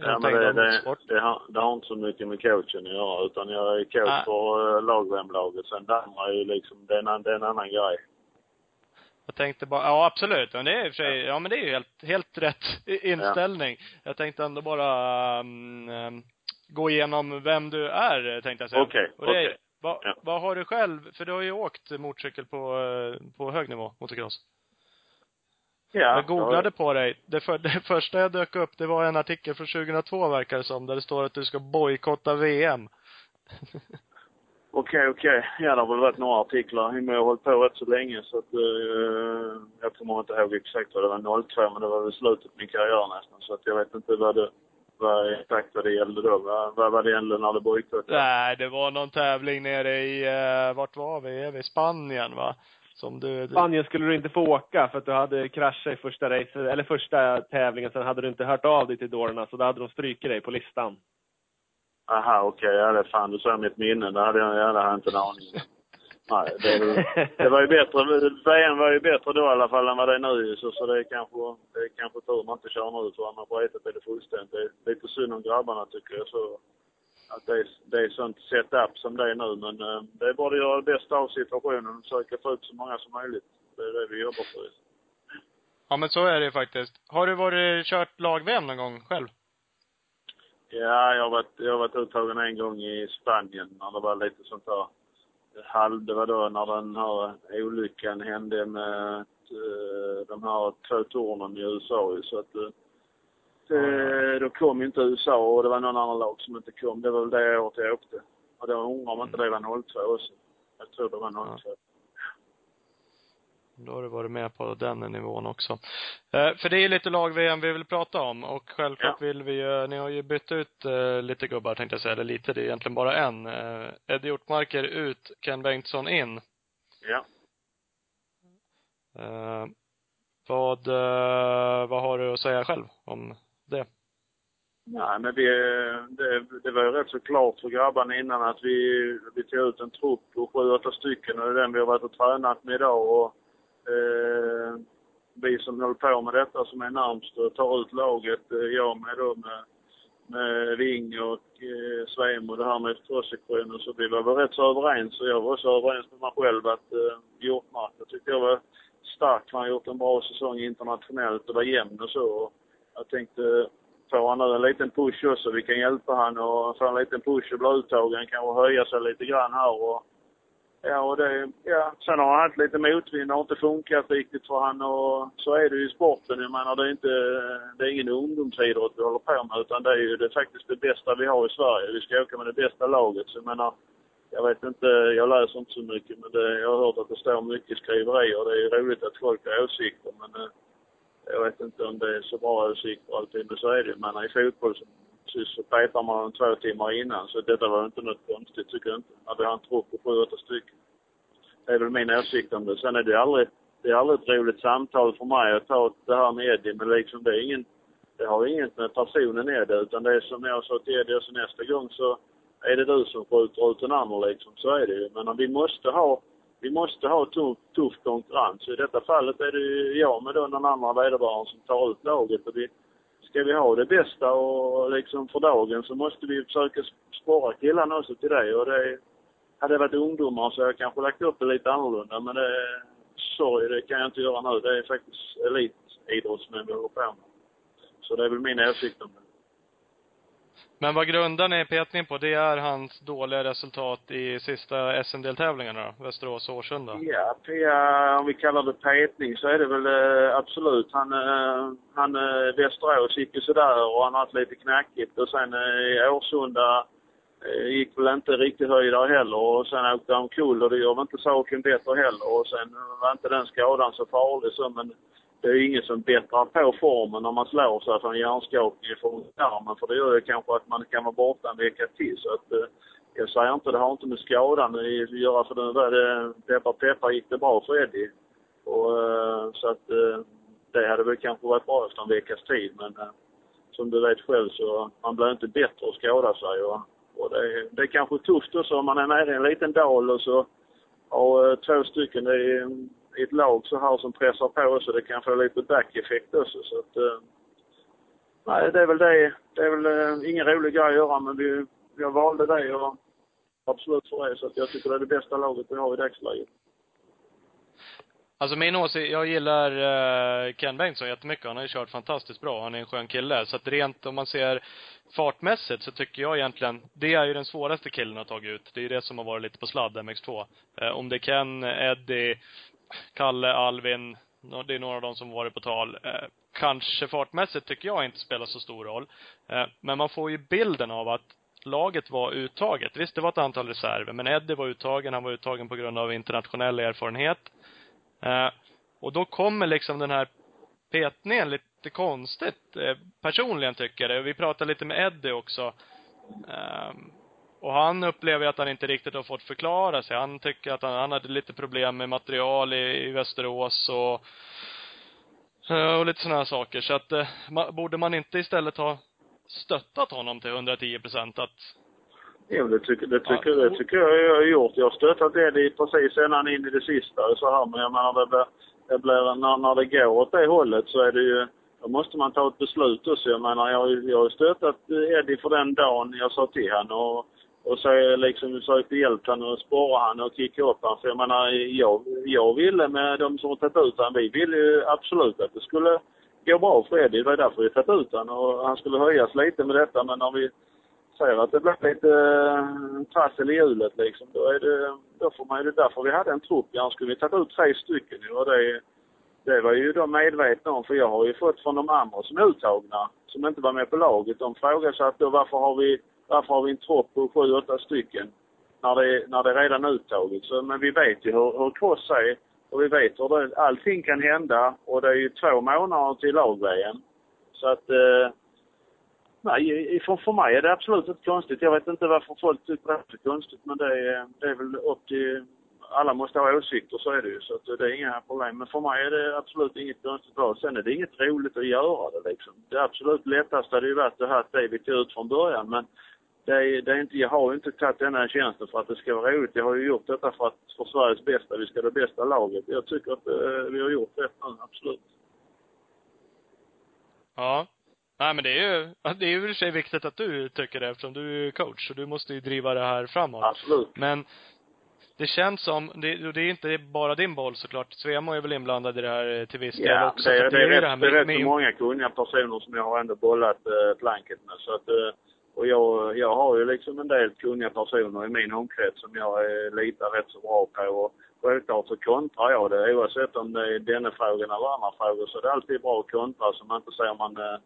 Ja, men det, det, det, har, det har inte så mycket med coachen att göra utan jag är coach Nej. för uh, lagvärmlaget. Sen det andra är ju liksom, det är, en, det är en annan grej. Jag tänkte bara, ja absolut. Men det är i och för sig, ja men det är ju helt, helt rätt inställning. Jag tänkte ändå bara um, gå igenom vem du är, tänkte jag säga. Okej, är, okej. vad, Ja. vad har du själv, för du har ju åkt motorcykel på, eh, på hög nivå, motocross. Ja. jag googlade på dig. Det, för, det första jag dök upp, det var en artikel från 2002 verkar det som, där det står att du ska bojkotta VM. Okej, okej. Ja, det har väl varit några artiklar. Jag har hållit på rätt så länge så att uh, jag kommer inte ihåg exakt vad det var 02 men det var väl slutet på min karriär nästan. Så att jag vet inte vad det, vad exakt vad det gällde då. Vad, vad var det gällde när det bojkottades? Nej, det var någon tävling nere i, eh, vart var vi? Är vi? Spanien va? Som du, du Spanien skulle du inte få åka för att du hade kraschat i första race, eller första tävlingen. Sen hade du inte hört av dig till dårarna så då hade de strukit dig på listan. Aha, okej. Ja, det är fan. Du sa mitt minne. Det hade jag, ja, det hade jag inte en aning om. Nej, det, det var ju bättre. VM var ju bättre då i alla fall än vad det är nu så, så det är kanske, det är kanske tur man inte kör nu för annars skitit är det fullständigt. Det är lite synd om grabbarna tycker jag så. Att det är, det är sånt setup som det är nu men eh, det är bara att göra det bästa av situationen och försöka få ut så många som möjligt. Det är det vi jobbar för. Ja men så är det faktiskt. Har du varit, kört lag-VM någon gång själv? Ja, jag har varit, jag har varit uttagen en gång i Spanien när det var lite sånt där halv, det var då när den här olyckan hände med eh, de här två tornen i USA så att eh, då kom ju inte USA och det var någon annan lag som inte kom. Det var väl det året jag åkte. Och då undrar om inte det var 02 också. Jag tror det var 02. Då har du varit med på den nivån också. Eh, för det är ju lite lag-VM vi vill prata om och självklart Ja. vill vi ju, ni har ju bytt ut eh, lite gubbar tänkte jag säga, eller lite, det är egentligen bara en. Eh, Eddie Hjortmarker ut, Ken Bengtsson in. Ja. Eh, vad, eh, vad har du att säga själv om det? Nej, men vi, det, det var ju rätt så klart för grabbarna innan att vi, vi tog ut en trupp på sju, åtta stycken och det är den vi har varit och tränat med idag. Och, eh, vi som håller på med detta som är närmst och tar ut laget, eh, jag med då med, med Ving och eh, Sveim och det här med cross-sektionen så vi var väl rätt så överens och jag var också överens med mig själv att eh, Hjortmark, jag tyckte jag var stark. Han har gjort en bra säsong internationellt och var jämn och så. Och jag tänkte får han nu en liten push också. Vi kan hjälpa han och få en liten push och bli uttagen. Kanske höja sig lite grann här och Ja, och det, ja. Sen har han haft lite motvind. Det har inte funkat riktigt för han och så är det ju i sporten. Jag menar, det är inte, det är ingen ungdomsidrott vi håller på med utan det är ju det, faktiskt det bästa vi har i Sverige. Vi ska åka med det bästa laget. Så jag menar, jag vet inte, jag läser inte så mycket men det, jag har hört att det står mycket skriverier. Det är ju roligt att folk har åsikter men eh, jag vet inte om det är så bra åsikter alltid, men så är det ju. Men i fotboll så, så, petar man dem två timmar innan, så detta var inte något konstigt tycker jag inte. När vi har en trupp på sju, åtta stycken. Det är väl min åsikt om det. Sen är det aldrig, det är aldrig ett roligt samtal för mig att ta det här med Eddie, men liksom det är ingen, det har inget med personen Eddie, utan det är som jag sa till Eddie, så nästa gång så är det du som skjuter ut den andra liksom. Så är det ju. Men vi måste ha, vi måste ha tuff, tuff konkurrens. I detta fallet är det ju jag med då någon andra vederbörande som tar ut laget. Och vi, ska vi ha det bästa och liksom för dagen så måste vi försöka spåra killarna också till det. Och det hade det varit ungdomar så hade jag kanske lagt upp det lite annorlunda. Men det, sorry, det kan jag inte göra nu. Det är faktiskt elitidrottsmän vi håller på med. Så det är väl min åsikt om det. Men vad grundar ni petningen på? Det är hans dåliga resultat i sista SM-deltävlingarna då? Västerås och Årsunda? Ja, Pia, om vi kallar det petning så är det väl eh, absolut. Han, eh, han eh, Västerås gick ju sådär och han har haft lite knackigt och sen eh, i Årsunda eh, gick väl inte riktigt höjdare heller och sen åkte han omkull och det gör väl inte saken bättre heller och sen var inte den skadan så farlig så men det är ingen som bättrar på formen när man slår sig från hjärnskakning från armen. För det gör ju kanske att man kan vara borta en vecka till. Så att, eh, jag säger inte, det har inte med skadan att göra för det, det peppar peppar gick det bra för Eddie. Och, eh, så att eh, det hade väl kanske varit bra efter en veckas tid. Men eh, som du vet själv så man blir inte bättre att skada sig. Och, och det, det är kanske tufft också om man är nere i en liten dal och så har eh, två stycken. Det är, i ett lag så här som pressar på så det kan få lite back-effekt också. Så att, eh, nej, det är väl det. Det är väl eh, ingen rolig grej att göra, men vi, jag valde det och absolut för det. Så att jag tycker det är det bästa laget vi har i dagsläget. Alltså min åsikt, jag gillar eh, Ken Bengtsson jättemycket. Han har ju kört fantastiskt bra. Han är en skön kille. Så att rent om man ser fartmässigt så tycker jag egentligen, det är ju den svåraste killen att ta ut. Det är ju det som har varit lite på sladd, MX2. Eh, om det är Ken, Eddie, Kalle, Alvin, det är några av dem som varit på tal. Eh, kanske fartmässigt tycker jag inte spelar så stor roll. Eh, men man får ju bilden av att laget var uttaget. Visst, det var ett antal reserver, men Eddie var uttagen. Han var uttagen på grund av internationell erfarenhet. Eh, och då kommer liksom den här petningen lite konstigt, eh, personligen tycker jag det. Vi pratade lite med Eddie också. Eh, och han upplever att han inte riktigt har fått förklara sig. Han tycker att han, han hade lite problem med material i, i Västerås och, eh, och lite sådana här saker. Så att, eh, borde man inte istället ha stöttat honom till 110 procent att Jo, det tycker, det, tycker, ja. det tycker jag jag har gjort. Jag har stöttat Eddie precis innan in i det sista så här. Men jag menar, det blir, det blir, när, när det går åt det hållet så är det ju, då måste man ta ett beslut också. Jag menar, jag, jag har stöttat Eddie för den dagen jag sa till honom och och så liksom försökte hjälpa honom och spåra honom och kicka upp honom. För jag menar, jag, jag ville med de som har tagit ut honom, vi ville ju absolut att det skulle gå bra för Eddie. Det var därför vi tagit ut honom och han skulle höjas lite med detta. Men när vi ser att det blir lite eh, trassel i hjulet liksom, då är det, då får man ju, det därför vi hade en trupp. Annars skulle vi tagit ut tre stycken och det, det var ju de medvetna om, för jag har ju fått från de andra som är uttagna, som inte var med på laget, de frågade sig att då varför har vi varför har vi en tropp på sju, åtta stycken när det, när det är uttaget? Så, men vi vet ju hur, hur cross är och vi vet hur det, allting kan hända och det är ju två månader till lag-VM. Så att, eh, nej, för, för mig är det absolut inte konstigt. Jag vet inte varför folk tycker det är så konstigt, men det är, det är väl upp till alla måste ha åsikter, så är det ju. Så att eh, det är inga problem. Men för mig är det absolut inget konstigt val. Sen är det inget roligt att göra det liksom. Det absolut lättaste hade ju varit att ha det vi tog ut från början. Men det det är inte, jag har ju inte tagit denna tjänsten för att det ska vara roligt. Jag har ju gjort detta för att, för Sveriges bästa. Vi ska ha det bästa laget. Jag tycker att eh, vi har gjort rätt nu, absolut. Ja. Nej men det är ju, det är ju i och för sig viktigt att du tycker det eftersom du är coach. Så du måste ju driva det här framåt. Absolut. Men det känns som, det, det är inte bara din boll såklart. Svemo är väl inblandad i det här eh, till viss del ja, också. Det, det, det, är, det är rätt, det är rätt så många kunniga personer som jag har ändå bollat eh, planket med. Så att eh, och jag, jag har ju liksom en del kunniga personer i min omkrets som jag eh, litar rätt så bra på. Och självklart så kontrar jag det. Oavsett om det är denna frågan eller andra frågor så är det alltid bra att kontra så man inte ser man eh,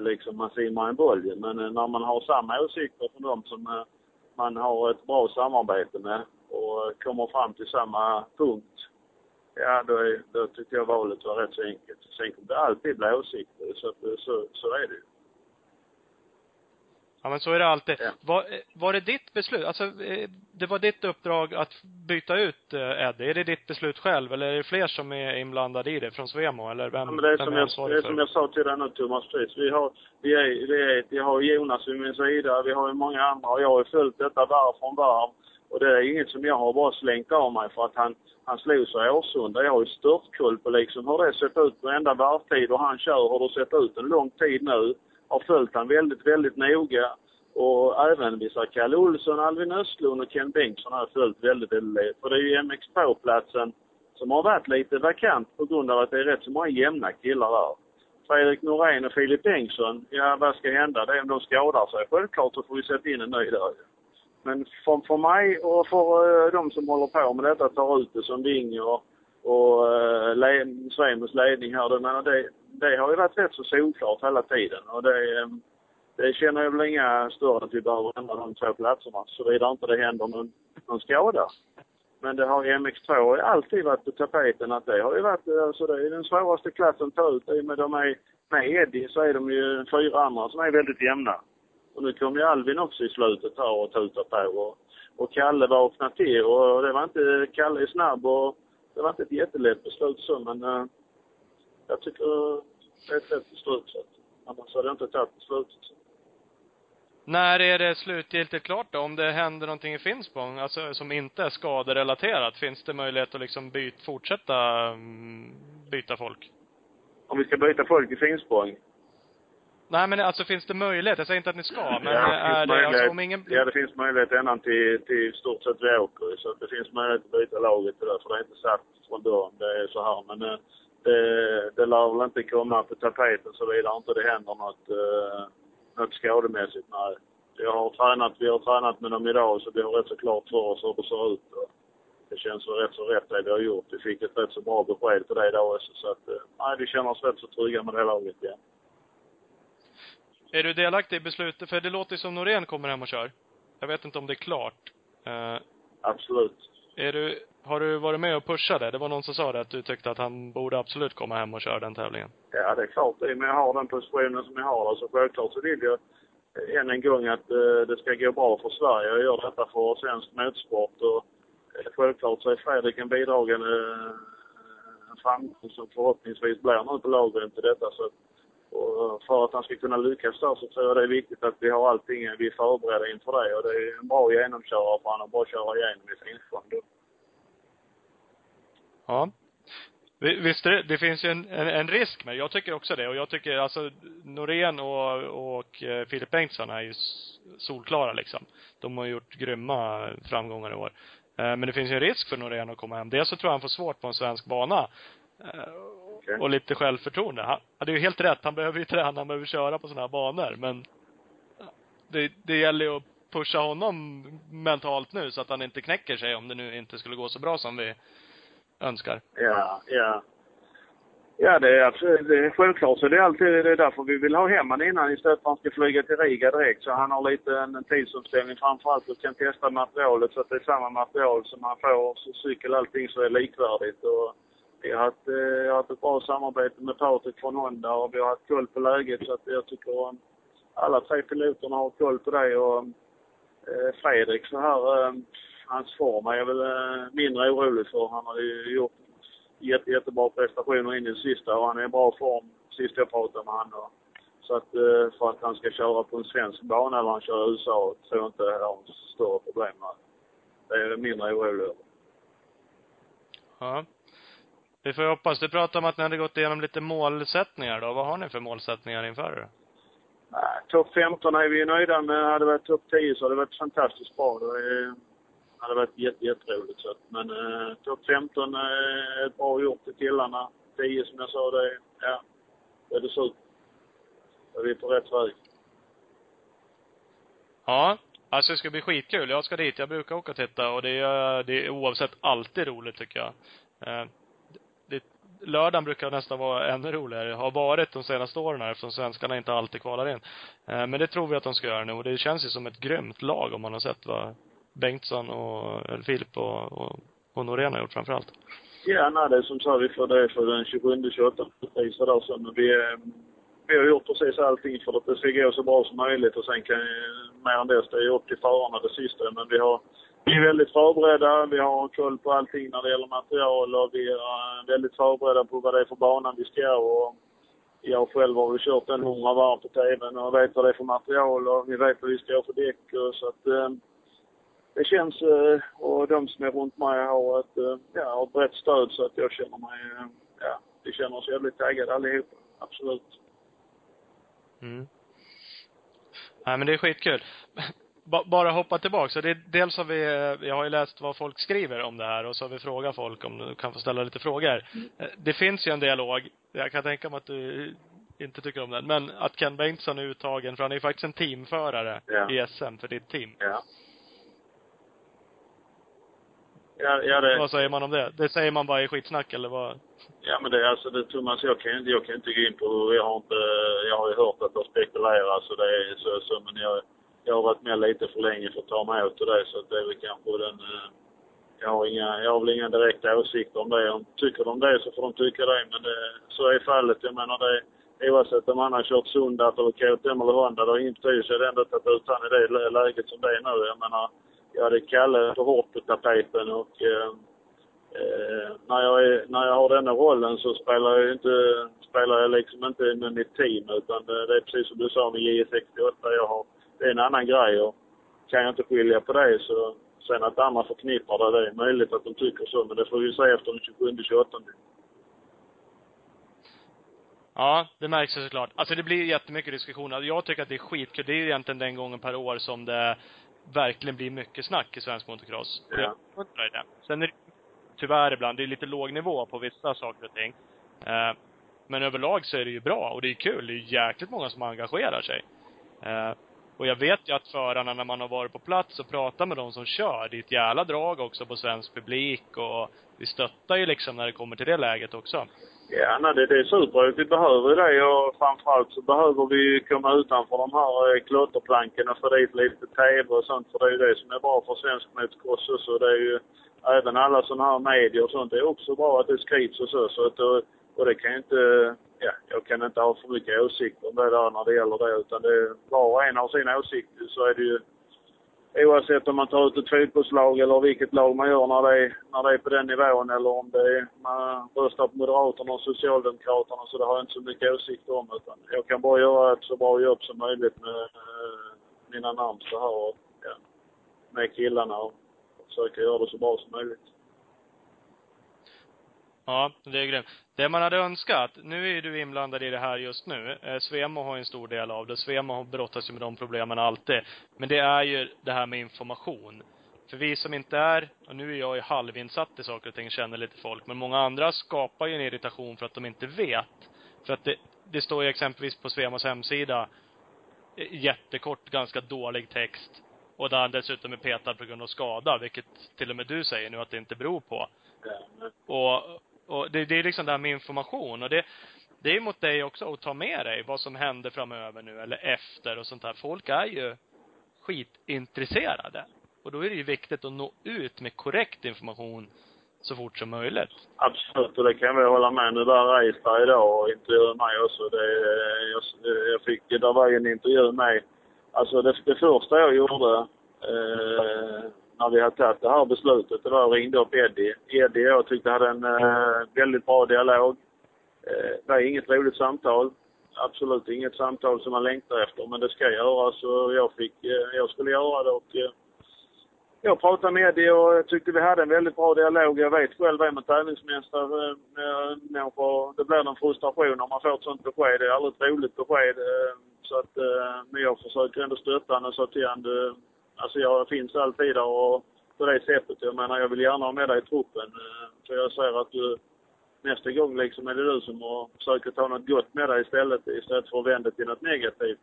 liksom man simmar en boll Men eh, när man har samma åsikter från dem som eh, man har ett bra samarbete med och kommer fram till samma punkt, ja då, är, då tyckte jag valet var rätt så enkelt. Sen kommer det alltid bli åsikter, så, eh, så, så är det ju. Ja men så är det alltid. Ja. Var, var det ditt beslut, alltså eh, det var ditt uppdrag att byta ut eh, Eddie? Är det ditt beslut själv eller är det fler som är inblandade i det från Svemo eller vem, ja, men det är som jag, det är som jag sa till dig nu Thomas Fries. Vi har, vi är, vi är, vi har Jonas vid min sida, vi har ju många andra och jag har ju följt detta varv från varv. Och det är inget som jag har bara slängt av mig för att han, han slog sig i Årsunda. Jag har ju störtkoll på liksom hur det sett ut på enda varvtid och han kör hur det sett ut en lång tid nu. Har följt han väldigt, väldigt noga. Och även vissa Kalle Olsson, Alvin Östlund och Ken Bengtsson har jag följt väldigt, väldigt. För det är ju MX2-platsen som har varit lite vakant på grund av att det är rätt så många jämna killar där. Fredrik Norén och Filip Bengtsson, ja vad ska hända? Det är om de skadar sig. Självklart så får vi sätta in en ny där. Men för, för mig och för uh, de som håller på med detta, tar ut det som Vinge och, och uh, ledning här, det, det, det har ju varit rätt så solklart hela tiden. Och det, eh, det känner jag väl inga större att vi behöver ändra de två platserna, såvida inte det händer någon, någon skada. Men det har MX2 alltid varit på tapeten att det har ju varit, eh, alltså det är den svåraste klassen att ta ut. I och med de är, med Eddie så är de ju fyra andra som är väldigt jämna. Och nu kom ju Alvin också i slutet här och tutade på och, och Kalle vaknade till och det var inte, Kalle är snabb och det var inte ett jättelätt beslut så men uh, jag tycker det är ett rätt beslut så annars hade jag inte tagit beslutet. När är det slutgiltigt klart då? Om det händer någonting i Finspång, alltså som inte är skaderelaterat, finns det möjlighet att liksom byt, fortsätta mm, byta folk? Om vi ska byta folk i Finspång? Nej men alltså finns det möjlighet? Jag säger inte att ni ska, men ja, är det, alltså om ingen... Ja, det finns möjlighet ända till, till stort sett vi åker Så det finns möjlighet att byta laget till det, för det är inte satt från början. Det är så här. Men eh, det, det lär väl inte komma på tapeten såvida inte det händer något uh, något skademässigt, nej. Jag har tränat, vi har tränat med dem idag så vi har rätt så klart för oss hur det ser ut. Och det känns rätt så rätt det vi har gjort. Vi fick ett rätt så bra besked på det idag också så att, eh, nej vi känner oss rätt så trygga med det laget igen. Är du delaktig i beslutet? För det låter som Norén kommer hem och kör. Jag vet inte om det är klart. Uh, Absolut. Är du, har du varit med och pushat det? Det var någon som sa det, att du tyckte att han borde absolut komma hem och köra den tävlingen. Ja, det är klart. Och med jag har den positionen som jag har, så självklart så vill jag än en gång att uh, det ska gå bra för Sverige. Jag gör detta för svensk motorsport och uh, självklart så är Fredrik en bidragande framgång som förhoppningsvis blir nu på lagren till detta. Så och eh, för att han ska kunna lyckas där så tror jag det är viktigt att vi har allting, eh, vi är förberedda inför det. Och det är en bra genomkörare för honom att bara köra igenom i Finspång. Ja. Visst det, det finns ju en, en, en, risk med Jag tycker också det. Och jag tycker alltså Norén och, och eh, Filip Bengtsson är ju solklara liksom. De har gjort grymma framgångar i år. Men det finns ju en risk för Norén att komma hem. Dels så tror jag han får svårt på en svensk bana. Okay. Och lite självförtroende. Han hade ju helt rätt. Han behöver ju träna, han behöver köra på sådana här banor. Men det, det gäller ju att pusha honom mentalt nu så att han inte knäcker sig om det nu inte skulle gå så bra som vi önskar. Ja, ja. Ja, det är, absolut, det är självklart så det är alltid det är därför vi vill ha hem honom innan istället för att han ska flyga till Riga direkt. Så han har lite en tidsomställning framförallt och kan testa materialet så att det är samma material som han får. Så cykel allting så är likvärdigt. Och vi har haft, eh, haft ett bra samarbete med Patrik från Honda och vi har haft koll på läget så att jag tycker att alla tre piloterna har koll på det och eh, Fredrik så här eh, hans form är jag väl eh, mindre orolig för. Han har ju gjort jätte, jättebra prestationer in i det sista och han är i bra form sist jag pratade med honom. Så att eh, för att han ska köra på en svensk bana eller han kör i USA tror jag inte jag har större problem med. Det är jag mindre orolig över. Ja. Vi får hoppas. Du pratade om att ni hade gått igenom lite målsättningar då. Vad har ni för målsättningar inför det? Topp 15 är vi nöjda med. Hade det varit topp 10 så hade det varit fantastiskt bra. Det är hade varit jätte, jätteroligt. Så. Men eh, topp 15 är ett bra gjort till killarna. 10 som jag sa, det ja, det är det super. Då är vi på rätt väg. Ja. Alltså det ska bli skitkul. Jag ska dit. Jag brukar åka och titta och det är, det är oavsett alltid roligt tycker jag. Lördagen brukar nästan vara ännu roligare. Har varit de senaste åren här eftersom svenskarna inte alltid kvalar in. Eh, men det tror vi att de ska göra nu och det känns ju som ett grymt lag om man har sett vad Bengtsson och, eller Filip och, och, och Norén har gjort framförallt. Ja, nej, det är som sagt vi får det för den 27-28 där så vi, eh, vi har gjort precis allting för att det ska gå så bra som möjligt och sen kan mer än det är upp till förarna det sista. Men vi har vi är väldigt förberedda. Vi har koll på allting när det gäller material och vi är eh, väldigt förberedda på vad det är för bana vi ska och jag själv har ju kört en hundra varv på TVn och vet vad det är för material och vi vet vad vi ska ha för däck och så att eh, det känns, eh, och de som är runt mig har ett, eh, ja, ett brett stöd så att jag känner mig, eh, ja, vi känner oss jävligt taggade allihopa. Absolut. Mm. Nej men det är skitkul. Ba- Bara hoppa tillbaka. Så det, dels har vi, eh, jag har ju läst vad folk skriver om det här och så har vi frågat folk om du kan få ställa lite frågor. Eh, Det finns ju en dialog. Jag kan tänka mig att du inte tycker om den. Men att Ken Bengtsson är uttagen, för han är ju faktiskt en teamförare Ja. i SM för ditt team. Ja. Ja, ja det, Vad säger man om det? Det säger man bara i skitsnack eller vad? Ja men det är alltså det Thomas, jag kan, inte- jag kan inte gå in på, jag har inte, jag har ju hört att det spekuleras och det är så, så men jag, jag har varit med lite för länge för att ta mig åt det så att det är väl kanske den, eh, jag har inga, jag har väl inga direkta åsikter om det. Om tycker de det så får de tycka det men det, så är fallet. Jag menar det, oavsett om han har kört Sundat eller KTM eller Honda, det har ingen betydelse. Jag hade ändå tagit ut i det läget som det är nu. Jag menar, jag hade Kalle för hårt på tapeten och eh, Eh, när, jag är, när jag har denna rollen så spelar jag ju inte, spelar jag liksom inte med mitt team utan det, det är precis som du sa med J68. Jag har, det är en annan grej och kan jag inte skilja på det så sen att andra förknippar det, det är möjligt att de tycker så men det får vi se efter den 27-28. Ja, det märks ju såklart. Alltså det blir jättemycket diskussioner. Jag tycker att det är skitkul. Det är ju egentligen den gången per år som det verkligen blir mycket snack i svensk motocross. Ja. Det. Sen är det tyvärr ibland, det är lite låg nivå på vissa saker och ting. Eh, men överlag så är det ju bra och det är kul. Det är jäkligt många som engagerar sig. Och jag vet ju att förarna när man har varit på plats och pratat med de som kör, det är ett jävla drag också på svensk publik och vi stöttar ju liksom när det kommer till det läget också. Ja, nej, det, det är superroligt. Vi behöver det och framförallt så behöver vi komma utanför de här eh, klotterplanken och få dit lite TV och sånt. För det är ju det som är bra för svensk motocross också. Det är ju även alla sådana här medier och sånt. Det är också bra att det skrivs och så. så att, och, och det kan ju inte, ja, jag kan inte ha för mycket åsikter om det där när det gäller det. Utan det var och en har sin åsikt så är det ju Oavsett om man tar ut ett fotbollslag eller vilket lag man gör när det är, när det är på den nivån eller om det är, man röstar på Moderaterna och Socialdemokraterna så det har jag inte så mycket åsikter om utan jag kan bara göra ett så bra jobb som möjligt med eh, mina så här och ja, med killarna och försöka göra det så bra som möjligt. Ja, det är grymt. Det man hade önskat, nu är ju du inblandad i det här just nu. Eh, Svemo har ju en stor del av det. Svemo brottas ju med de problemen alltid. Men det är ju det här med information. För vi som inte är, och nu är jag ju halvinsatt i saker och ting, känner lite folk, men många andra skapar ju en irritation för att de inte vet. För att det, det står ju exempelvis på Svemos hemsida, eh, jättekort, ganska dålig text. Och där han dessutom är petad på grund av skada, vilket till och med du säger nu att det inte beror på. Och, och det, det är liksom det här med information och det, det är mot dig också att ta med dig vad som händer framöver nu eller efter och sånt där. Folk är ju skitintresserade. Och då är det ju viktigt att nå ut med korrekt information så fort som möjligt. Absolut, och det kan vi hålla med. Nu var Reis där idag och intervjuade mig också. Det, jag, jag fick, det var ju en intervju med Alltså det, det första jag gjorde eh, när vi hade tagit det här beslutet, det var att ringde upp Eddie. Eddie jag tyckte hade en eh, väldigt bra dialog. Eh, det var inget roligt samtal. Absolut inget samtal som man längtar efter, men det ska göras och jag fick, eh, jag skulle göra det och eh, jag pratade med Eddie och jag tyckte vi hade en väldigt bra dialog. Jag vet själv det med tävlingsmästare. eh, det blir en frustration om man får ett sånt besked. Det är aldrig ett roligt besked. eh, Så att, eh, men jag försöker ändå stötta honom och sa till honom, alltså jag finns alltid där och på det sättet. Jag menar, jag vill gärna ha med dig i truppen. Eh, för jag ser att du nästa gång liksom är det du som har försöker ta något gott med dig istället, istället för att vända till något negativt.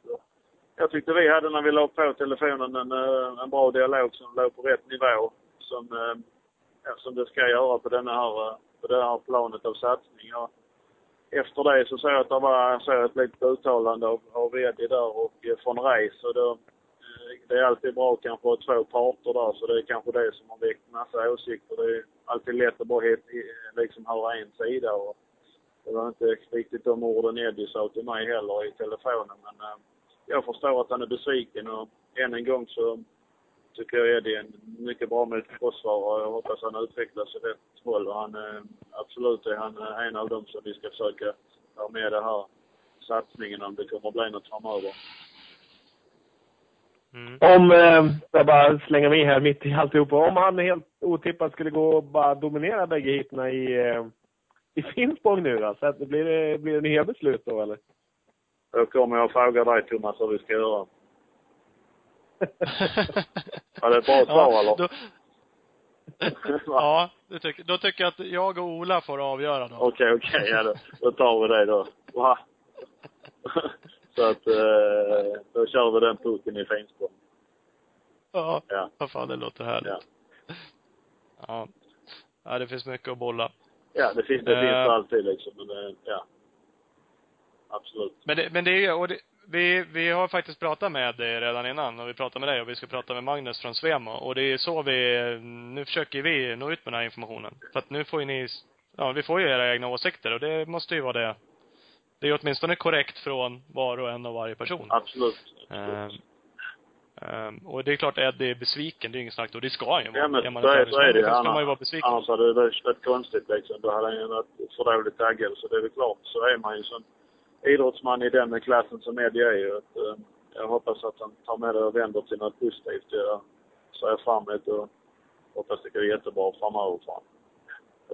Jag tyckte vi hade när vi la på telefonen en, eh, en bra dialog som låg på rätt nivå. Som, eh, som det ska göra på, denna här, på det här planet av satsning. Och efter det så såg jag att det var så ett litet uttalande av, av Eddie där och från Reis. Och då, det är alltid bra kanske att ha två parter där så det är kanske det som har väckt massa åsikter. Det är alltid lätt att bara helt, eh, liksom höra en sida. Och det var inte riktigt de orden Eddie sa till mig heller i telefonen men eh, jag förstår att han är besviken och än en gång så tycker jag Eddie är en mycket bra motståndare. Jag hoppas han utvecklas i rätt håll och han är, absolut är han eh, en av dem som vi ska försöka ha med i den här satsningen om det kommer att bli något framöver. Mm. Om, eh, jag bara slänga med här mitt i alltihopa, om han helt otippat skulle gå och bara dominera bägge heaten i, eh, i Finspång nu då, så att det blir, det blir det nya beslut då eller? Då kommer jag fråga dig Thomas hur vi ska göra. Ja, det är ett bra svar, eller? Då, ja, det tycker, då tycker jag att jag och Ola får avgöra då. Okej, okej, ja då, då tar vi det då. Så att, eh, då kör vi den pucken i Finspång. Ja. Ja. Vad fan, det låter härligt. Ja. Ja. Ja, det finns mycket att bolla. Ja, det finns det finns det alltid liksom, men eh, ja. Absolut. Men det, men det är ju, och det, vi, vi har faktiskt pratat med dig redan innan och vi pratade med dig och vi ska prata med Magnus från Svemo och det är så vi, nu försöker vi nå ut med den här informationen. För att nu får ju ni, ja vi får ju era egna åsikter och det måste ju vara det. Det är åtminstone korrekt från var och en av varje person. Absolut. Ehm, absolut. ehm, och det är klart, Eddie är besviken, det är inget snack och det ska han ju vara. Ja, men Är man så är, så är det ju. man ju Annars, vara besviken. annars hade det varit konstigt liksom. Då hade han ju varit för dåligt taggad. Så det är väl klart, så är man ju som idrottsman i den klassen som Eddie är ju. Att, eh, jag hoppas att han tar med det och vänder till något positivt. Jag ser fram emot och hoppas det går jättebra framöver för honom.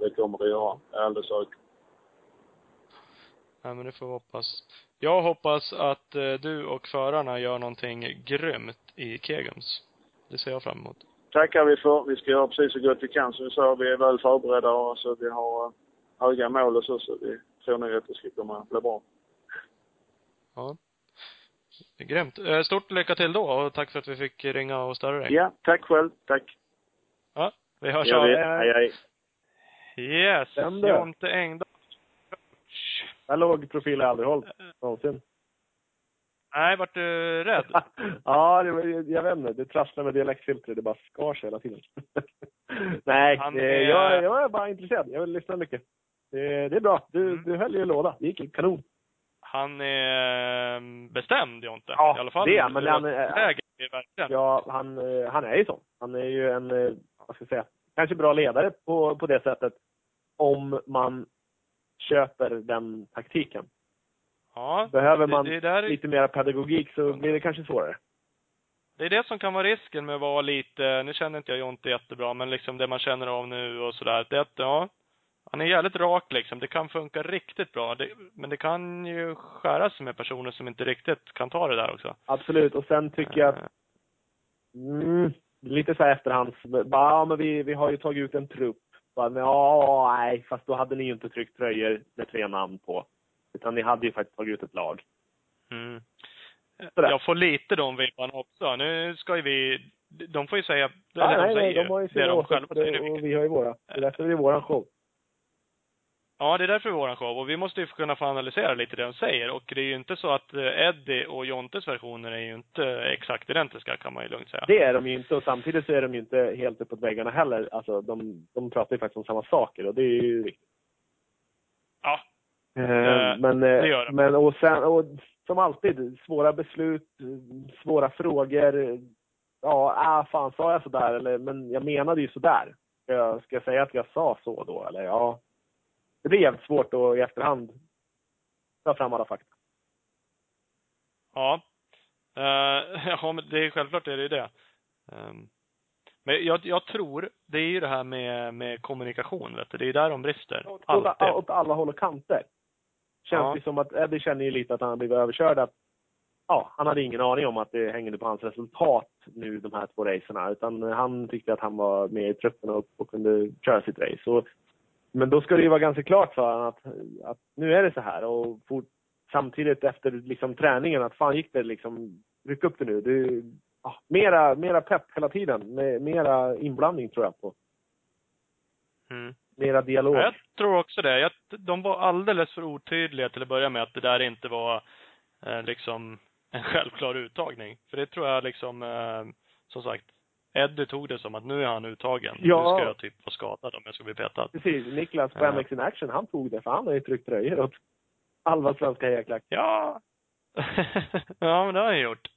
Det kommer det göra, jag är alldeles säker. Ja, men det får vi hoppas. Jag hoppas att eh, du och förarna gör någonting grymt i Kegums. Det ser jag fram emot. tackar vi för. Vi ska göra precis så gott vi kan som vi sa. Vi är väl förberedda och så vi har eh, höga mål och så, så vi tror nog att det ska komma bli bra. Ja. Grymt. Eh, Stort lycka till då och tack för att vi fick ringa och störa dig. Ja, tack själv. Tack. Ja, vi hörs av. Hej, hej. Yes. Jonte Engdahl. Jag låg profil har aldrig hållit, någonsin. Nej, vart du rädd? ja, det jag vet inte. Det trasslar med dialektfiltret. Det bara skar sig hela tiden. Nej, eh, är- jag, jag är bara intresserad. Jag vill lyssna mycket. Det, det är bra. Du, Mm. du höll ju låda. Det gick kanon. Han är eh, bestämd, Jonte. Ja, I alla fall. det men han är verkligen. Ja, han, eh, han är ju sån. Han är ju en, vad ska jag säga, kanske bra ledare på, på det sättet. Om man köper den taktiken. Ja. Behöver det- man det där är- lite mer pedagogik så blir det kanske svårare. Det är det som kan vara risken med att vara lite, nu känner inte jag Jonte jättebra, men liksom det man känner av nu och sådär, det är att, ja, han är jävligt rak liksom. Det kan funka riktigt bra. Det, men det kan ju skära sig med personer som inte riktigt kan ta det där också. Absolut. Och sen tycker jag att Eh, Mm, lite så här efterhands. Bara, ja, men vi, vi har ju tagit ut en trupp. Bara, men, ja, nej, fast då hade ni ju inte tryckt tröjor med tre namn på. Utan ni hade ju faktiskt tagit ut ett lag. Mm. Jag får lite de vibbarna också. Nu ska ju vi, de får ju säga, är Nej, nej, de har ju sina åsikter och vi har ju våra. Det är därför det är våran show. Ja, det är därför det är våran show. Och vi måste ju kunna få analysera lite det de säger. Och det är ju inte så att eh, Eddie och Jontes versioner är ju inte exakt identiska, kan man ju lugnt säga. Det är de ju inte och samtidigt så är de ju inte helt uppåt väggarna heller. Alltså de, de pratar ju faktiskt om samma saker och det är ju viktigt. Ja. Eh, Eh, men, det gör eh, de. men och sen, och som alltid, svåra beslut, eh, svåra frågor. Ja, ah, fan sa jag sådär eller, men jag menade ju sådär. Ska jag, ska jag säga att jag sa så då eller? Ja. Det blir jävligt svårt att i efterhand ta fram alla fakta. Ja. Eh, ja, men det är självklart är det ju det. Ehm, men jag, jag tror, det är ju det här med, med kommunikation, vet du. Det är där de brister. Åt, Alltid. åt alla håll och kanter. Känns Ja. det som att Eddie känner ju lite att han har blivit överkörd. Att, ja, han hade ingen aning om att det hängde på hans resultat nu, de här två racerna. Utan han tyckte att han var med i truppen och, och kunde köra sitt race. Och, men då ska det ju vara ganska klart för honom att, att nu är det så här. Och fort, samtidigt efter liksom träningen, att fan gick det liksom, ryck upp det nu. Det, ja, mera, mera pepp hela tiden. Mera inblandning tror jag på. Mm. Mera dialog. Ja, jag tror också det. Jag, de var alldeles för otydliga till att börja med att det där inte var eh, liksom en självklar uttagning. För det tror jag liksom, eh, som sagt, Eddie tog det som att nu är han uttagen. Ja. Nu ska jag typ vara skadad om jag ska bli petad. Precis. Niklas på. MX in Action, han tog det för han har ju tryckt tröjor åt halva svenska hejaklack. Ja. ja, men det har jag gjort.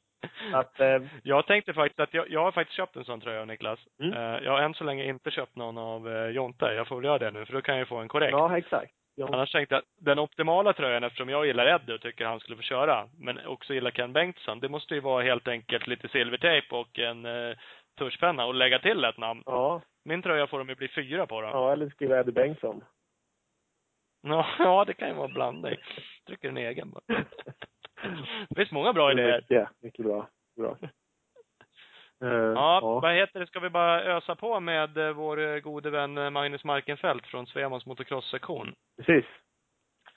Att, eh, Jag tänkte faktiskt att jag, jag har faktiskt köpt en sån tröja Niklas. Mm. Eh, jag har än så länge inte köpt någon av eh, Jonte. Jag får väl göra det nu, för då kan jag ju få en korrekt. ja, exakt. Ja. Annars tänkte jag, den optimala tröjan, eftersom jag gillar Eddie och tycker han skulle få köra, men också gillar Ken Bengtsson, det måste ju vara helt enkelt lite silvertejp och en eh, tuschpenna och lägga till ett namn. Ja, Min tröja får de ju bli fyra på då. ja eller skriva Eddie Bengtsson. Ja, ja det kan ju vara en blandning. Trycker en egen bara. Det finns många bra idéer. Mycket, mycket bra. bra. Eh, Ja, vad heter det? Ska vi bara ösa på med eh, vår eh, gode vän Magnus Markenfeldt från Svemons motocross-sektion? precis.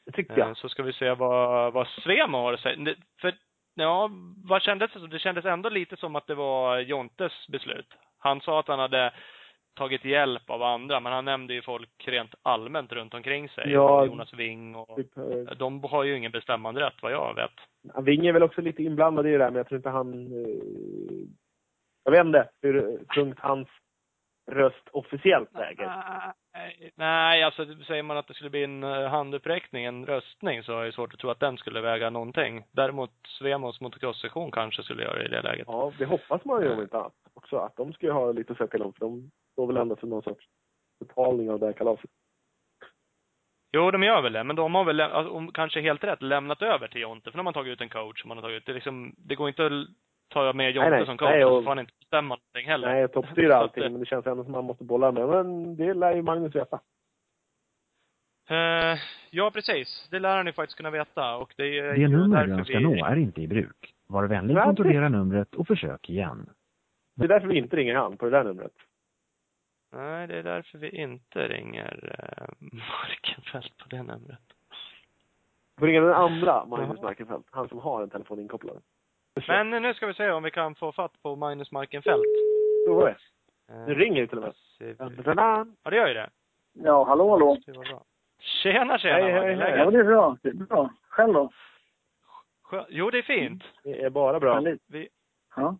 Det tyckte Eh, jag. Så ska vi se vad, vad Svemo har att säga. För, ja, vad kändes det som? Det kändes ändå lite som att det var Jontes beslut. Han sa att han hade tagit hjälp av andra, men han nämnde ju folk rent allmänt runt omkring sig. Ja. Jonas Wing och... Typ, eh, De har ju ingen bestämmande rätt vad jag vet. Wing är väl också lite inblandad i det där, men jag tror inte han... Eh, jag vet inte hur tungt hans röst officiellt väger. Nej, Nej, alltså säger man att det skulle bli en eh, handuppräckning, en röstning, så är det svårt att tro att den skulle väga någonting. Däremot Svemos motocross-sektion kanske skulle göra det i det läget. Ja, det hoppas man ju om inte annat också. Att de ska ju ha lite att säga till om, för de står väl ändå för någon sorts betalning av det här kalaset. Jo, de gör väl det, men de har väl, alltså, kanske helt rätt, lämnat över till Jonte. För när man tagit ut en coach, man har tagit ut, det liksom, det går inte att l- ta med Jonte Nej, nej. som coach, Nej, och så får han inte bestämma någonting heller. Nej, att, allting, men det känns ändå som man måste bolla med. Men det lär ju Magnus veta. Eh, ja, precis. Det lär han ju faktiskt kunna veta. Och det är Det nummer du önskar vi- nå är inte i bruk. Var vänlig kontrollera numret och försök igen. Det är därför vi inte ringer han på det där numret. Nej, det är därför vi inte ringer eh, Markenfeldt på det numret. Vi ringa den andra Magnus. Markenfeldt. Han som har en telefon inkopplad. Men nu ska vi se om vi kan få fatt på Magnus Markenfeldt. Prova det. Eh, Nu ringer det till och med. Ja, det gör ju det. Ja, hallå, hallå. Det var bra. Tjena, tjena. Hej, hej, hej. Ja, det är bra. Det är bra. Själv då? Jo, det är fint. Det är bara bra. Vi, Ja.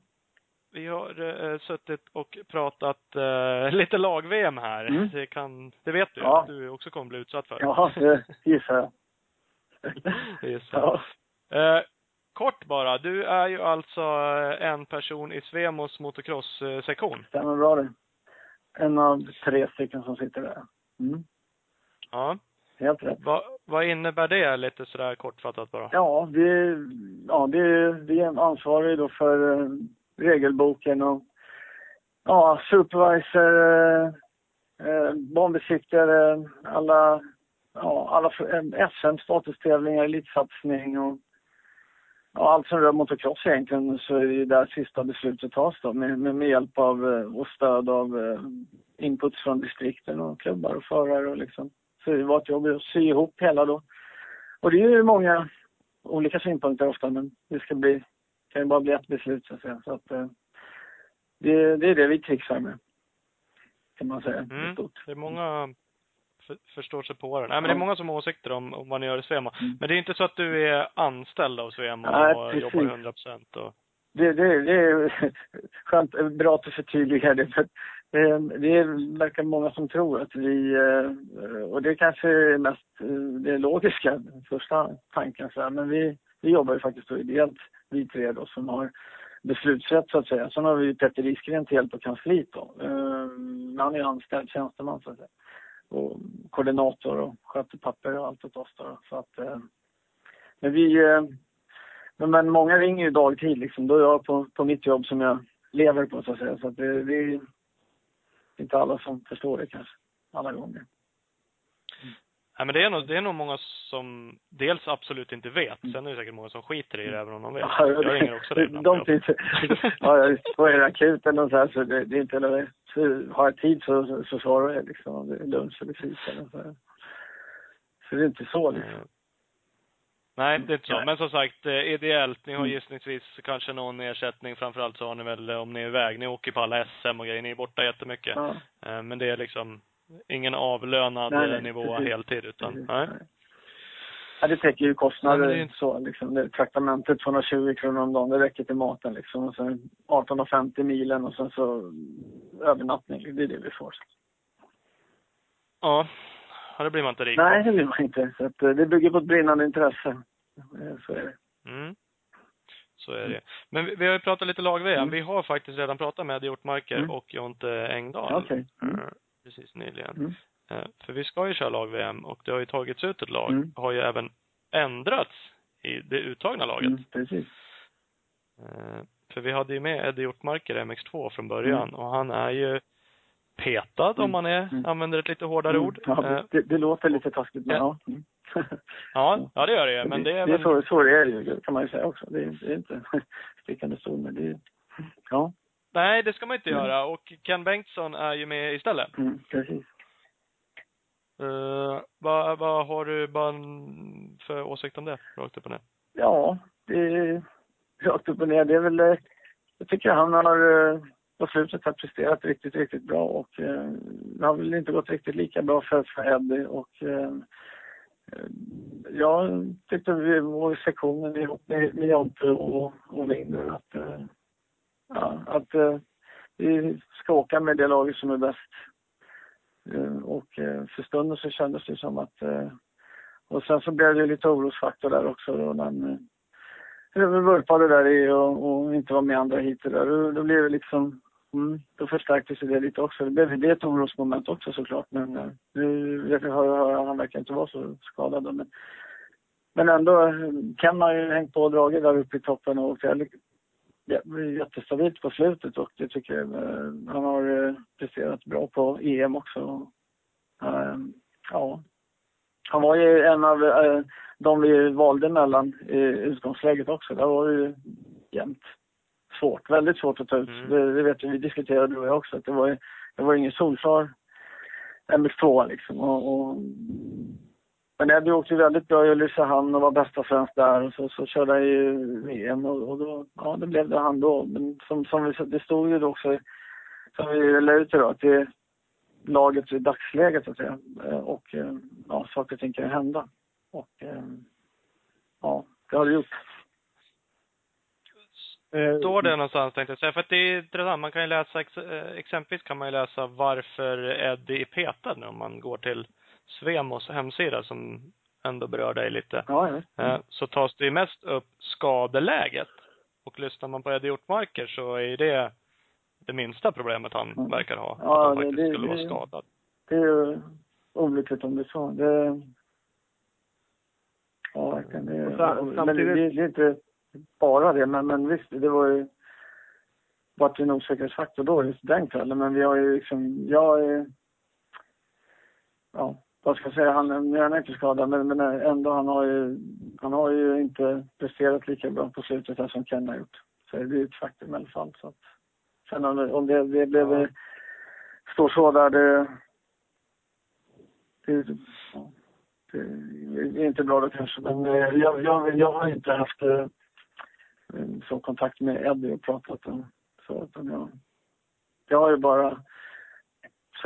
vi har eh, suttit och pratat eh, lite lag-VM här. Mm. Det kan, det vet du Ja. att du också kommer bli utsatt för. Ja, det gissar jag. Så. Ja. Eh, kort bara, du är ju alltså eh, en person i Svemos motocross-sektion. Stämmer bra det. En av tre stycken som sitter där. Mm. Ja. Helt rätt. Vad, vad innebär det lite sådär kortfattat bara? Ja, det, ja det, vi är ansvariga då för eh, regelboken och ja, supervisor, eh, eh, banbesiktare, alla, ja, alla SM-statustävlingar, elitsatsning och ja, allt som rör motocross egentligen så är det ju där sista beslutet tas då med, med, hjälp av eh, och stöd av eh, inputs från distrikten och klubbar och förare och liksom. Så det var ett jobb att sy ihop hela då. Och det är ju många olika synpunkter ofta, men det ska bli, kan ju bara bli ett beslut så att säga. Så att, eh, det, det är det vi trixar med, kan man säga, Mm. Det är många för, förstår sig på det. Nej, men det är många som har åsikter om, om vad ni gör i Svemo. Mm. Men det är inte så att du är anställd av Svemo Nej, och precis. jobbar 100 procent och... Det, det, det är skönt, bra att du förtydligar det. För det, det verkar många som tror att vi, eh, och det kanske är mest eh, det logiska, första tanken så här, men vi, vi jobbar ju faktiskt då ideellt, vi tre då som har beslutsrätt så att säga. Sen har vi ju Petter Isgren till hjälp på kansliet då. Eh, Han är anställd tjänsteman så att säga. Och koordinator och sköter papper och allt åt oss då. Så att, eh, men vi, eh, men, men många ringer ju dagtid liksom. Då är jag på, på mitt jobb som jag lever på så att säga. Så att det, det är inte alla som förstår det kanske. Alla gånger. Nej, men det är, nog, det är nog många som dels absolut inte vet. Mm. Sen är det säkert många som skiter i det även om de vet. Ja, jag ringer också dig ibland. De finns, ja, får er akuten och så här så det, det är inte, eller, så har jag tid så, så, så svarar jag liksom om det är lunch eller fika eller så här. Så det är inte så liksom. Eh, Nej, det är inte så. Men som sagt, eh, ideellt. Ni har Mm. gissningsvis kanske någon ersättning. Framförallt så har ni väl, eh, om ni är iväg, ni åker på alla SM och grejer. Ni är borta jättemycket. Ja. Men det är liksom ingen avlönad Nej, eh, nej, nivå precis. heltid, utan, Precis, nej. Ja, det täcker ju Nej, kostnader men det så liksom. Det, traktamentet 220 kronor om dagen, det räcker till maten liksom. Och sen 1850 milen och sen så övernattning. Det är det vi får. Ja. ja, det blir man inte rik på. Nej, det vill man inte. Så att, eh, det bygger på ett brinnande intresse. Eh, Så är det. Mm. Så är det. Men vi, vi har ju pratat lite lag-VM. Mm. Vi har faktiskt redan pratat med Hjortmarker Mm. och Jonte Engdahl. Okej. Mm. Eh, Precis nyligen. Mm. Eh, För vi ska ju köra lag-VM och det har ju tagits ut ett lag. Mm. Har ju även ändrats i det uttagna laget. Mm, precis. Eh, För vi hade ju med Eddie Hjortmarker i MX2 från början Mm. och han är ju petad om Mm. man är, Mm. använder ett lite hårdare ord. Ja, Eh, det, det låter lite taskigt, men Ja. ja. Mm. Ja, det gör det ju. Men det är det är så, så det är ju, kan man ju säga också. Det är, det är inte stickande stol, men det är, ja, nej det ska man inte Mm. göra och Ken Bengtsson är ju med istället. mm, precis. Uh, vad, vad har du bara för åsikt om det? Rakt upp och ner. Ja, det är rakt upp och ner. Det är väl, eh, jag tycker han har eh, på slutet har presterat riktigt, riktigt bra och eh, det har väl inte gått riktigt lika bra för, för Eddie och eh, eh, jag tyckte vi var i sektionen ihop med, med Jonte och, och Linder att, eh, ja, att eh, vi ska åka med det laget som är bäst. Eh, och eh, för stunden så kändes det som att eh, och sen så blev det lite orosfaktor där också då när eh, vi vurpade där i och, och inte var med andra hit där. Då, då blev det liksom, mm, då förstärktes det lite också. Det blev det ett orosmoment också såklart men eh, nu vet jag, hör, hör, han verkar inte vara så skadad men men ändå, eh, Ken har ju hängt på och dragit där uppe i toppen och åkt jättestabilt på slutet och det tycker jag, eh, han har eh, presterat bra på EM också. Eh, ja, han var ju en av de vi valde mellan i utgångsläget också. Där var det ju jämnt. Svårt, väldigt svårt att ta ut. Mm. Det, det vet vi, vi diskuterade du och jag också, att det var, ju- det var ingen solklar MX2 liksom. Och, och, men Eddie åkte ju väldigt bra i Ulricehamn och var bästa svensk där och så, så körde han ju VM och, och då, ja det blev det han då. Men som, som vi, det stod ju då också, som vi la ut idag, att det är laget i dagsläget så att säga. Eh, Och eh, ja, saker och ting kan ju hända. Och eh, ja, det har det gjort. Står det någonstans tänkte jag säga. För att det är intressant. Man kan ju läsa, ex, exempelvis kan man ju läsa varför Eddie är petad nu om man går till Svemos hemsida som ändå berör dig lite. Ja, vet. Eh, Så tas det ju mest upp skadeläget. Och lyssnar man på Eddie Hjortmarker så är ju det det minsta problemet han Mm. verkar ha. Ja, att han det- faktiskt det- skulle vara det- skadad. Det är ju olyckligt om det är så. Det... Ja, verkligen. Det... Men samtidigt- det, det är inte bara det, men, men visst, det var ju varit en osäkerhetsfaktor då, just den kvällen. Men vi har ju liksom, jag är, ja, vad ska jag säga, han, nu är han inte skadad, men, men ändå, han har ju, han har ju inte presterat lika bra på slutet här som Ken har gjort. Så det är ju ett faktum i alla fall. Så att, sen om det, om det, det blev, Ja. står så där, det, det, det är inte bra då kanske. Men eh, jag, jag, jag har inte haft eh, så kontakt med Eddie och pratat om så. Utan jag, jag har ju bara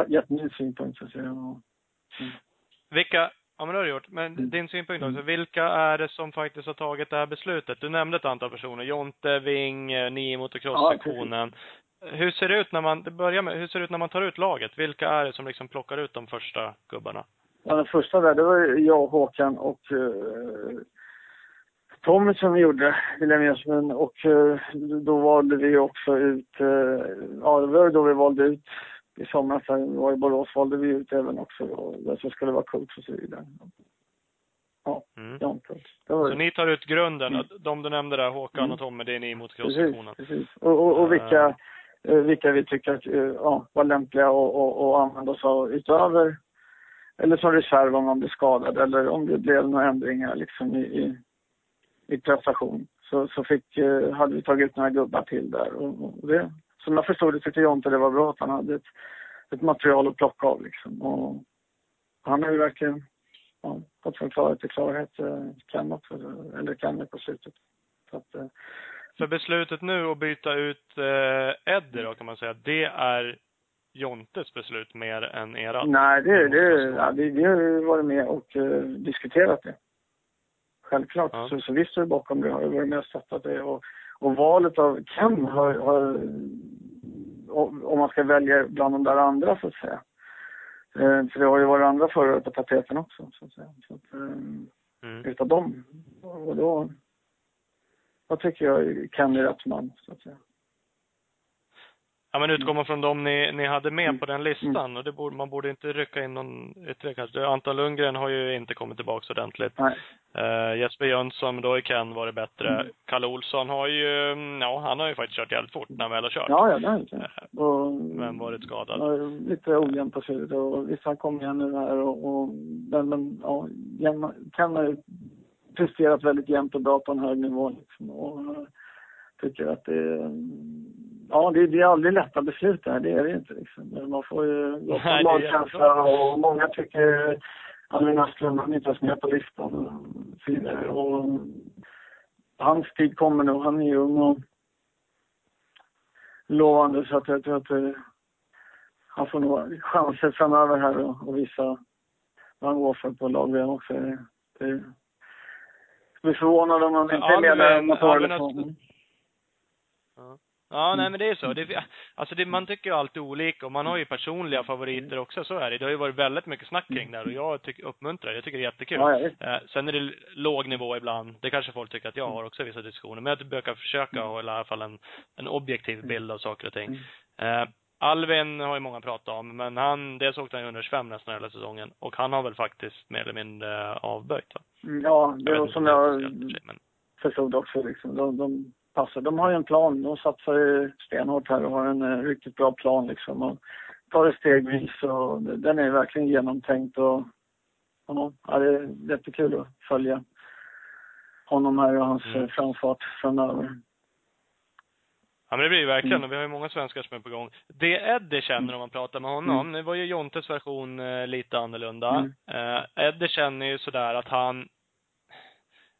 gett min synpunkt så att säga. Och, Vilka, ja men det har du gjort. Men Mm. din synpunkt också. Mm. Vilka är det som faktiskt har tagit det här beslutet? Du nämnde ett antal personer. Jonte, Wing, eh, ni i motocross-sektionen. hur ser det ut när man, det börjar med, hur ser det ut när man tar ut laget? Vilka är det som liksom plockar ut de första gubbarna? Ja, den första där, det var jag, Håkan och uh, Tommy som gjorde vill jag minnas. Men, och eh, då valde vi också ut, uh, ja det var då vi valde ut i somras, här, var i Borås, valde vi ut även också då, vem som skulle vara coach och så vidare. Ja, Mm. Det var Så ni tar ut grunden. Mm. De du nämnde där, Håkan Mm. och Tommy, det är ni i Precis, motocross-sektionen. precis. Och, och, och vilka, eh, vilka vi tycker att, eh, ja, var lämpliga att och, och använda oss av utöver, eller som reserv om man blir skadad eller om det blev några ändringar liksom i, i, i prestation. Så, så fick, hade vi tagit ut några gubbar till där och, och det, som jag förstod det tyckte jag inte det var bra att han hade ett, ett material att plocka av liksom. Och han har ju verkligen ja, gått från klarhet till klarhet, också, eller kan på slutet. Så att, eh, För beslutet nu att byta ut eh, Eddie då kan man säga, det är Jontes beslut mer än era? Nej, det, det, ja, vi, vi har ju varit med och eh, diskuterat det. Självklart. Ja. Så, så vi står bakom det, har ju varit med och stöttat det. Och, och valet av Ken har, har om man ska välja bland de där andra så att säga. Eh, för det har ju varit andra förare på tapeten också så att säga. Så att, eh, Mm. utav dem. Och då, då tycker jag Ken är rätt man så att säga. Ja men utgår man från de ni, ni hade med Mm. på den listan och det borde, man borde inte rycka in någon ytterligare kanske. Anton Lundgren har ju inte kommit tillbaka ordentligt. Nej. Uh, Jesper Jönsson då i Ken var det bättre. Mm. Kalle Olsson har ju, mm, ja han har ju faktiskt kört jävligt fort när han väl har kört. Ja, ja, det har inte. Och, Men varit skadad. Ja, lite ojämnt på slutet och visst han kom igen nu här och, och men, men ja, jämna, kan ha ju presterat väldigt jämnt och bra på en hög nivå liksom och eh, tycker att det är, ja det, det är aldrig lätta beslut det här, det är det inte liksom. Men Man får ju är magkänsla och många tycker Albin Asplund, han är inte ens med på listan och så vidare och hans tid kommer nog, han är ung och lovande så att jag tror att eh, han får nog chanser framöver här och, och visa vad han går för på lag också. Det, det, jag blir förvånad om han inte är Albin- med året. Östlund- Ja. Ja, Mm. nej men det är så. Det, alltså det, man tycker ju alltid olika och man har ju personliga favoriter också, så är det. Det har ju varit väldigt mycket snack kring det här och jag tycker, uppmuntrar det. Jag tycker det är jättekul. Ja, ja. Eh, sen är det låg nivå ibland. Det kanske folk tycker att jag Mm. har också i vissa diskussioner. Men jag brukar försöka hålla i alla fall en, en objektiv bild av saker och ting. Mm. Eh, Alvin har ju många pratat om, men han, dels åkte han ju 125 nästan hela säsongen. Och han har väl faktiskt mer eller mindre avböjt va? Mm, Ja, det var som jag men förstod också. Liksom. De, de passar. De har ju en plan. De satsar ju stenhårt här och har en eh, riktigt bra plan liksom. Och tar det stegvis och den är verkligen genomtänkt och ja, det är jättekul att följa honom här och hans Mm. eh, framfart framöver. Ja men det blir ju verkligen, Mm. vi har ju många svenskar som är på gång. Det Eddie känner om man pratar med honom, nu var ju Jontes version eh, lite annorlunda. Mm. Eh, Eddie känner ju sådär att han,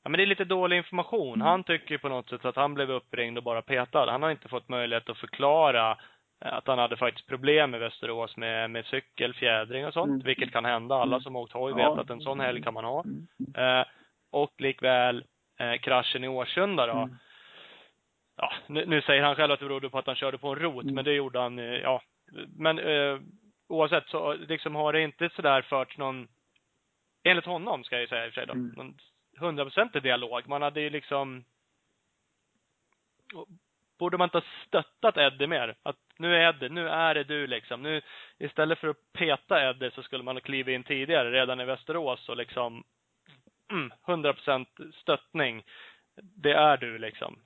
ja men det är lite dålig information. Mm. Han tycker ju på något sätt att han blev uppringd och bara petad. Han har inte fått möjlighet att förklara eh, att han hade faktiskt problem i Västerås med, med cykel, fjädring och sånt, Mm. vilket kan hända. Alla Mm. som åkt hoj Ja. vet att en sån helg kan man ha. Mm. Eh, och likväl eh, kraschen i Årsunda då. Mm. Ja, nu, nu säger han själv att det berodde på att han körde på en rot, Mm. men det gjorde han, eh, ja. Men eh, oavsett så liksom har det inte sådär förts någon, enligt honom ska jag ju säga i och för sig då, någon hundraprocentig dialog. Man hade ju liksom Borde man inte ha stöttat Eddie mer? Att nu är Eddie, nu är det du liksom. Nu, istället för att peta Eddie så skulle man ha klivit in tidigare, redan i Västerås och liksom mm, 100% stöttning. Det är du liksom.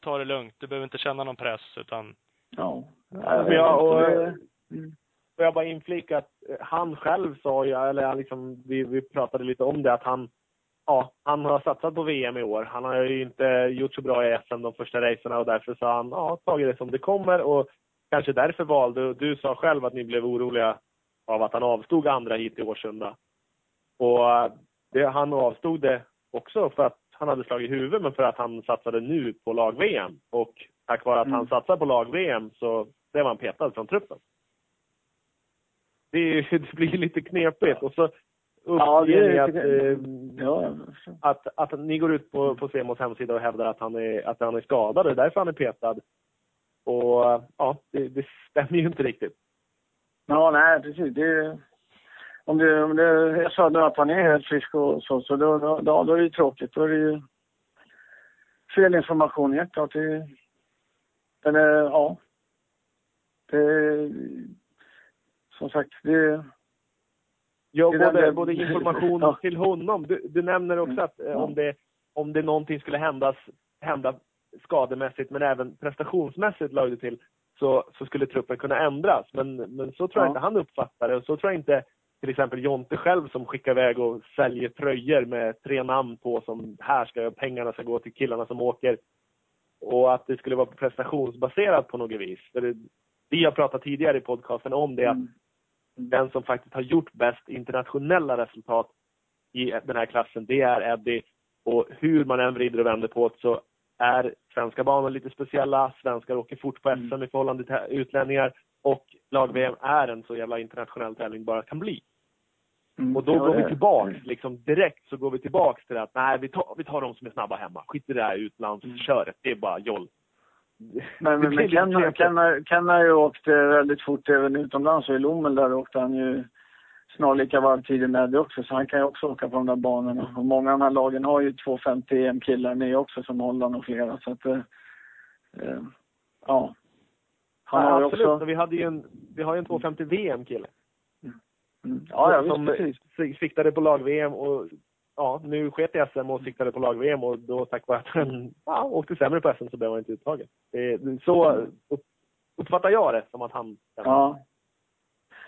Ta det lugnt. Du behöver inte känna någon press utan Ja. Ja, och- Det- mm. Jag bara inflika att han själv sa ju, eller liksom, vi, vi pratade lite om det, att han, ja, han har satsat på VM i år. Han har ju inte gjort så bra i SM de första racerna och därför så har han, ja, tagit det som det kommer och kanske därför valde, du sa själv att ni blev oroliga av att han avstod andra hit i Årsunda. Och det, han avstod det också för att han hade slagit huvudet, men för att han satsade nu på lag-VM. Och tack vare att Mm. han satsar på lag-VM så blev han petad från truppen. Det, är, det blir lite knepigt. Och så uppger ni är att, eh, Ja, att, att ni går ut på, på Semos hemsida och hävdar att han är, att han är skadad. Det är därför han är petad. Och ja, det, det stämmer ju inte riktigt. Ja, nej precis. Det, om det, om det, jag sa nu att han är helt frisk och så, så då, då, då, då är det ju tråkigt. Då är det ju fel information helt klart. Det, den är, ja. Det, som sagt, det, Ja, både, både information till honom. Du, du nämner också att eh, om, det, om det någonting skulle händas, hända skademässigt men även prestationsmässigt lade du till, så, så skulle truppen kunna ändras. Men, men så tror jag Ja. inte han uppfattar det. Och så tror jag inte till exempel Jonte själv som skickar iväg och säljer tröjor med tre namn på som här ska pengarna ska gå till killarna som åker. Och att det skulle vara prestationsbaserat på något vis. För det, vi har pratat tidigare i podcasten om det, att mm, den som faktiskt har gjort bäst internationella resultat i den här klassen, det är Eddie. Och hur man än vrider och vänder på det så är svenska banor lite speciella. Svenskar åker fort på SM Mm. i förhållande till utlänningar. Och lag-VM är en så jävla internationell tävling bara kan bli. mm, Och då går vi tillbaks, liksom direkt så går vi tillbaks till att nej, vi tar, vi tar de som är snabba hemma. Skit i det här utlandsköret, det är bara joll. Men, men, men Ken. Ken, har- Ken har ju åkt eh, väldigt fort även utomlands och i Lommel där åkte han ju snarlika varvtider med det också så han kan ju också åka på de där banorna. Och många av de här lagen har ju 250 EM-killar med också som Holland och flera så att eh, eh, ja. Han har ju absolut. också... Vi hade ju en, vi har ju en 250 VM-kille. Mm. Ja, ja, visst, som precis. s- siktade på lag-VM och ja, nu sket i SM och siktade på lag-VM och då tack vare att han ja, åkte sämre på SM så blev han inte uttagen. Så upp, uppfattar jag det som att han Ja.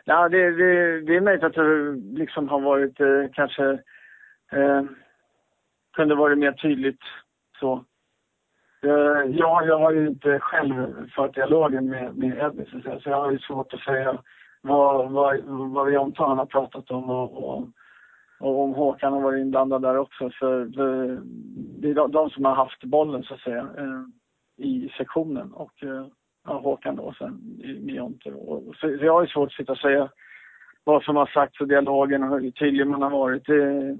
Ja, det, det, det är möjligt att det liksom har varit eh, kanske eh, kunde varit mer tydligt så. Eh, jag, jag har ju inte själv fört dialogen med, med Eddie så, så jag har ju svårt att säga vad, vad, vad Jontan han har pratat om och, och, och om Håkan har varit inblandad där också. För det, det är de, som har haft bollen så att säga eh, i sektionen och eh, ja, Håkan då sen i-. Och, så, så jag har svårt att sitta och säga vad som har sagts och dialogen och hur tydlig man har varit. Det,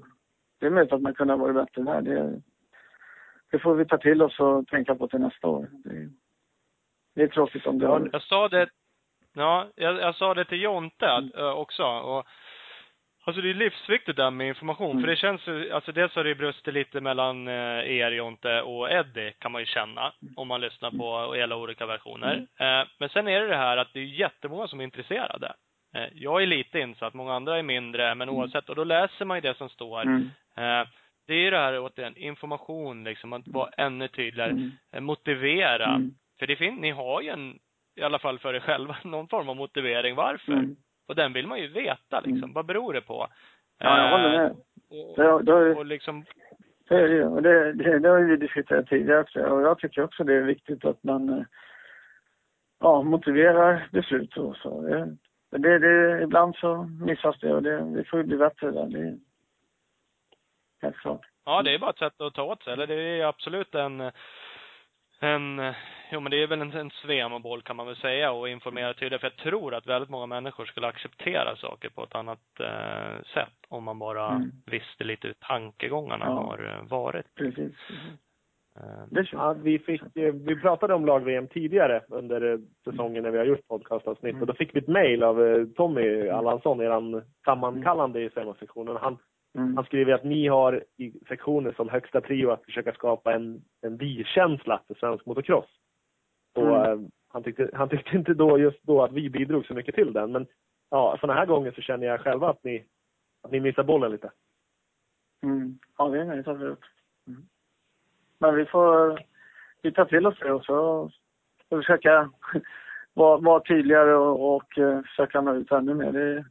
det är möjligt att man kunde ha varit bättre där. Det, det får vi ta till oss och tänka på till nästa år. Det, det är tråkigt om det har... Jag sa det, ja, jag, jag sa det till Jonte eh, också och Alltså det är livsviktigt där med information, Mm. för det känns ju, alltså dels har det brustit lite mellan eh, er Jonte och Eddie, kan man ju känna, om man lyssnar på hela olika versioner. Eh, men sen är det det här att det är jättemånga som är intresserade. Eh, jag är lite insatt, många andra är mindre, men oavsett, och då läser man ju det som står. Mm. Det är ju det här återigen, information liksom, att vara ännu tydligare, Mm. motivera. Mm. För det finns, ni har ju en, i alla fall för er själva, någon form av motivering varför. Och den vill man ju veta liksom. Mm. Vad beror det på? Ja, jag håller Eh, med. Och, Det, det, och liksom, det är det ju. Det, det, det har vi diskuterat tidigare också. Och jag tycker också det är viktigt att man eh, ja, motiverar beslut och så. Det, det, det, ibland så missas det och det, det får ju bli bättre där. Det är helt klart. ja det är bara ett sätt att ta åt sig. Eller det är absolut en, en, jo men det är väl en, en svemaboll kan man väl säga och informera tydligt. För jag tror att väldigt många människor skulle acceptera saker på ett annat eh, sätt om man bara Mm. visste lite hur tankegångarna Ja. har eh, varit. Precis. Eh, ja, vi, fick, eh, vi pratade om lag-VM tidigare under eh, säsongen när vi har gjort podcastavsnitt Mm. och då fick vi ett mejl av eh, Tommy Allansson, eran sammankallande i SEMA-sektionen. Han, Mm. han skriver att ni har i sektionen som högsta prio att försöka skapa en, en vi-känsla för svensk motocross. Och, Mm. eh, han, tyckte, han tyckte inte då just då att vi bidrog så mycket till den. Men ja, sådana här gånger så känner jag själva att ni, att ni missar bollen lite. Mm. Ja, det är har gjort. Mm. Men vi får vi tar till oss det och så vi försöka vara, vara tydligare och, och eh, försöka nå ut ännu mer. Det,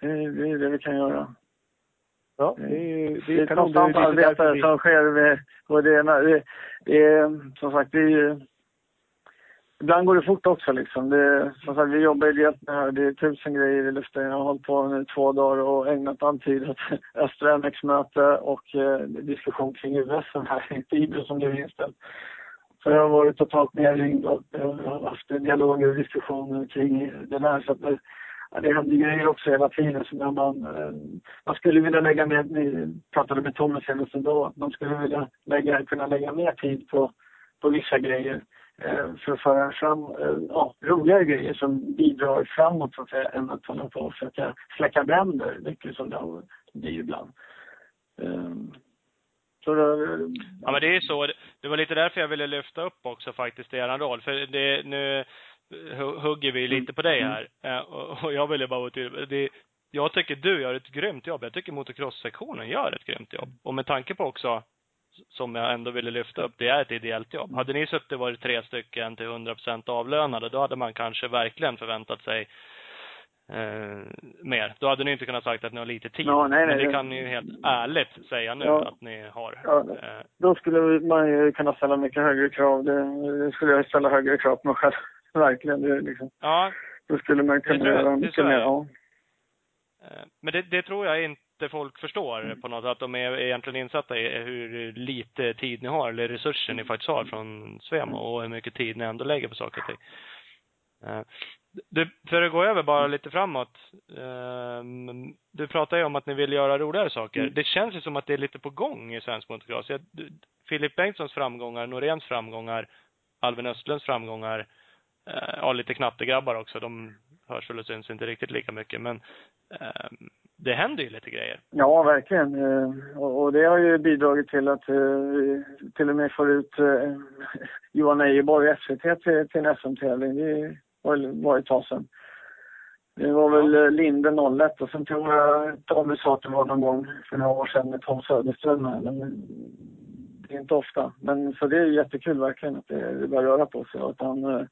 det, det är det vi kan göra. Ja, det är ju Det är ett konstant Det är arbete vi- som sker med, och det, det, det är som sagt, det är ju Ibland går det fort också liksom. Det, som sagt, vi jobbar ideellt med det här. Det är tusen grejer i luften. Jag har hållit på nu två dagar och ägnat all tid åt Östra MX-möte och eh, diskussion kring US här i Tibro som blev inställt. Så jag har varit totalt nerringd och eh, haft dialoger och diskussioner kring det där. Så att det, ja, det händer grejer också hela tiden. Så när man, eh, man skulle vilja lägga mer, ni pratade med Tommy senast en dag, man skulle vilja lägga, kunna lägga mer tid på, på vissa grejer eh, för att föra fram eh, ja, roligare grejer som bidrar framåt så att säga, än att hålla på och försöka släcka bränder, mycket som det blir ibland. Ehm, så då, eh, Ja men det är ju så. Det var lite därför jag ville lyfta upp också faktiskt er roll. För det, nu hugger vi lite på dig här. Eh, Och, jag ville bara vara tydlig. Det, jag tycker du gör ett grymt jobb. Jag tycker motocross-sektionen gör ett grymt jobb. Och med tanke på också, som jag ändå ville lyfta upp, det är ett ideellt jobb. Hade ni suttit och varit tre stycken till 100% avlönade, då hade man kanske verkligen förväntat sig eh, mer. Då hade ni inte kunnat sagt att ni har lite tid. Ja, nej, nej, Men det det- kan ni ju helt ärligt säga nu Ja. att ni har. Ja. Eh, Då skulle man ju kunna ställa mycket högre krav. Det, det skulle jag ställa högre krav på mig själv. Verkligen. Det, liksom, ja, då skulle man kunna göra Det är mycket mer. Ja. Eh, Men det, det tror jag inte folk förstår på något sätt. Att de är egentligen insatta i hur lite tid ni har, eller resurser ni faktiskt har från Svemo och hur mycket tid ni ändå lägger på saker och ting. Eh, Du, för att gå över bara lite framåt. eh, Du pratar ju om att ni vill göra roligare saker. Mm. Det känns ju som att det är lite på gång i svensk motocross. Filip Bengtssons framgångar, Noréns framgångar, Alvin Östlunds framgångar, ja lite knattegrabbar också. De hörs väl och syns inte riktigt lika mycket men eh, det händer ju lite grejer. Ja, verkligen. Eh, Och, det har ju bidragit till att eh, vi till och med får ut eh, Johan Ejeborg i SVT till, till en SM-tävling. Det var, ett tag sedan. Det var väl eh, Linde 01 och sen tror jag Tommy sa att det var någon gång för några år sedan med Tom Söderström. Men det är inte ofta. Men så det är jättekul verkligen att det, det börjar röra på sig och att han eh,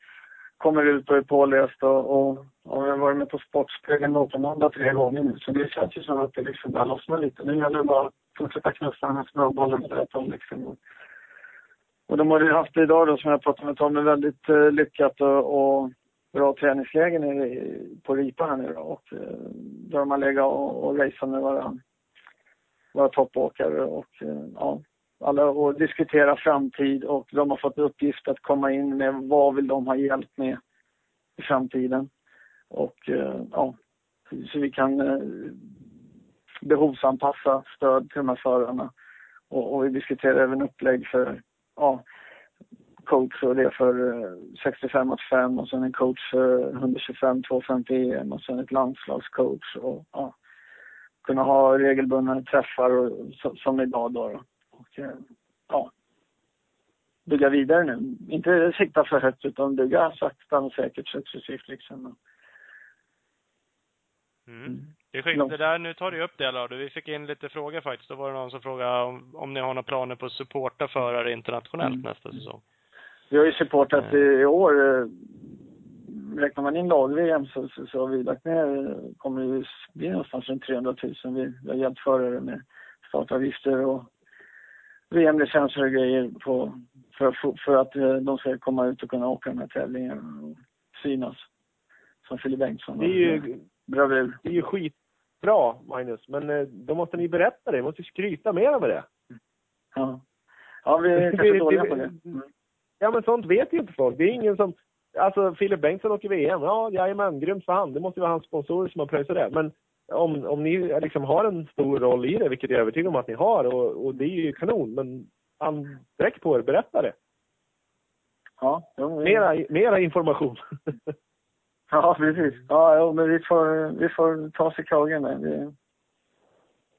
kommer ut och är påläst och, och, och jag har varit med på Sportspegeln på måndag tre gånger nu. Så det känns ju som att det liksom börjar lossna lite. Nu gäller det bara att fortsätta knuffa den här snöbollen och berätta om liksom. Och, de har ju haft det idag då som jag pratade med Tommy väldigt eh, lyckat och, och bra träningsläge nere i- på Ripa här nu då. Och eh, där de har legat och, och racat med varandra. Våra toppåkare och eh, ja, alla och diskutera framtid och de har fått uppgift att komma in med vad vill de ha hjälp med i framtiden. Och eh, ja, så vi kan eh, behovsanpassa stöd till de här förarna. Och, och vi diskuterar även upplägg för ja, coach och det för eh, 65-85 och sen en coach för 125-250 EM och sen ett landslagscoach och ja, kunna ha regelbundna träffar och, som idag då. då. Och, eh, ja, bygga vidare nu. Inte sikta för högt utan bygga sakta och säkert successivt liksom. Mm. Det är skit, det där, nu tar du upp det Lado. Vi fick in lite frågor faktiskt. Då var det någon som frågade om, om ni har några planer på att supporta förare internationellt Mm. nästa säsong. Vi har ju supportat i, i år. eh, Räknar man in lag-VM så, så, så har vi lagt ner, kommer det bli någonstans runt 300 000. Vi, vi har hjälpt förare med startavgifter och VM-licenser och grejer på, för, för, att eh, de ska komma ut och kunna åka de här tävlingarna och synas. Som Filip Bengtsson. Det är ju, Bravur. det är ju skitbra, Magnus. Men eh, då måste ni berätta det. Ni måste skryta mer med det. Ja. Ja, vi är kanske dåliga på det. Mm. Ja, men sånt vet ju inte folk. Det är ingen som... Alltså, Filip Bengtsson åker VM. Ja, jajamän, grymt för han. Det måste ju vara hans sponsorer som har pröjsat det. Men om, om ni liksom har en stor roll i det, vilket jag är övertygad om att ni har, och, och det är ju kanon, men sträck på er, berätta det. Ja, jo, vi- Mera, mera information. Ja, precis. Ja, jo, men vi får, vi får ta oss i kragen där. Vi,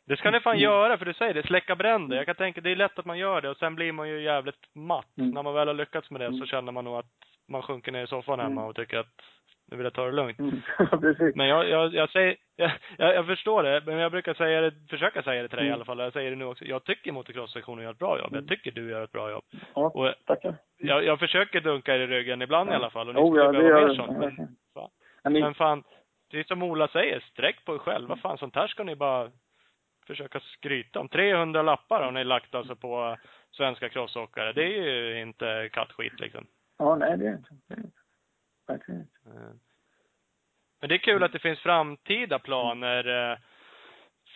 Det ska ni fan göra, för du säger det, släcka bränder. Jag kan tänka, det är lätt att man gör det och sen blir man ju jävligt matt. Mm. När man väl har lyckats med det så Mm. känner man nog att man sjunker ner i soffan hemma Mm. och tycker att nu vill jag ta det lugnt. mm. Men jag, jag, jag säger, jag, jag, jag förstår det, men jag brukar säga det, försöka säga det till dig i Mm. alla fall. Jag säger det nu också. Jag tycker motocross-sektionen gör ett bra jobb. Jag Mm. tycker du gör ett bra jobb. Ja, Och tackar. jag, jag försöker dunka er i ryggen ibland i alla fall. Och ni skulle ja, det gör mer sånt. Ja, Men, fan. Ja, ni- men fan, det är som Ola säger, sträck på er själva. Fan, sånt här ska ni bara försöka skryta om. 300 lappar har ni lagt alltså på svenska crossåkare. Det är ju inte kattskit liksom. Ja, nej, det är inte. Det är inte. Verkligen inte. Men det är kul att det finns framtida planer eh,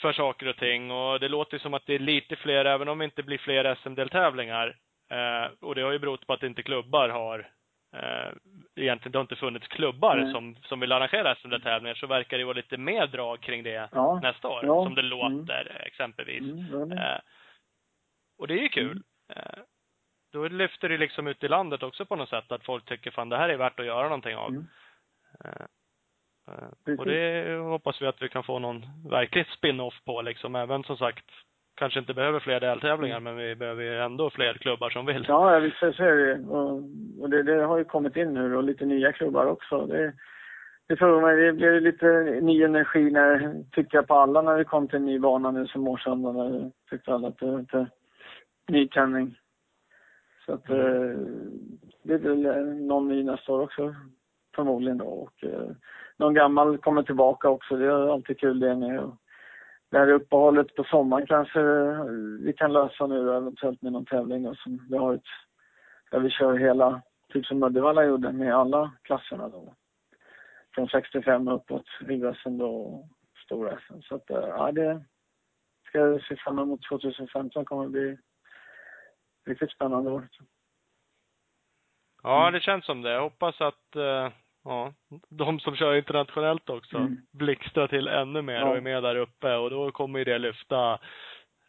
för saker och ting och det låter som att det är lite fler, även om det inte blir fler SM-deltävlingar. Eh, och det har ju berott på att inte klubbar har eh, egentligen, det har inte funnits klubbar som, som vill arrangera SM-deltävlingar, så verkar det vara lite mer drag kring det Ja. nästa år, Ja. som det Mm. låter eh, exempelvis. Mm, det- och det är ju kul. Eh, då lyfter det liksom ut i landet också på något sätt, att folk tycker fan det här är värt att göra någonting av. Mm. Eh, Precis. och det hoppas vi att vi kan få någon verklig spin-off på liksom. Även som sagt, kanske inte behöver fler deltävlingar, men vi behöver ju ändå fler klubbar som vill. Mm. Ja, visst så är det Och, och det, det har ju kommit in nu och lite nya klubbar också. Det, det tror mig, det blev lite ny energi när, tyckte jag på alla när det kom till en ny bana nu som Årsunda. När tyckte alla att det var lite nytändning. Så att eh, det väl eh, någon ny nästa år också förmodligen då. Och någon gammal kommer tillbaka också. Det är alltid kul det med. Det här uppehållet på sommaren kanske eh, vi kan lösa nu eventuellt med någon tävling då, som vi har ett, där vi kör hela, typ som Uddevalla gjorde med alla klasserna då. Från 65 och uppåt, SM då och stora SM. Så att, eh, ja det ska jag se fram emot 2015 kommer att bli riktigt spännande år. Ja, det känns som det. Jag hoppas att, eh, ja, de som kör internationellt också Mm. blixtrar till ännu mer Ja. och är med där uppe och då kommer ju det lyfta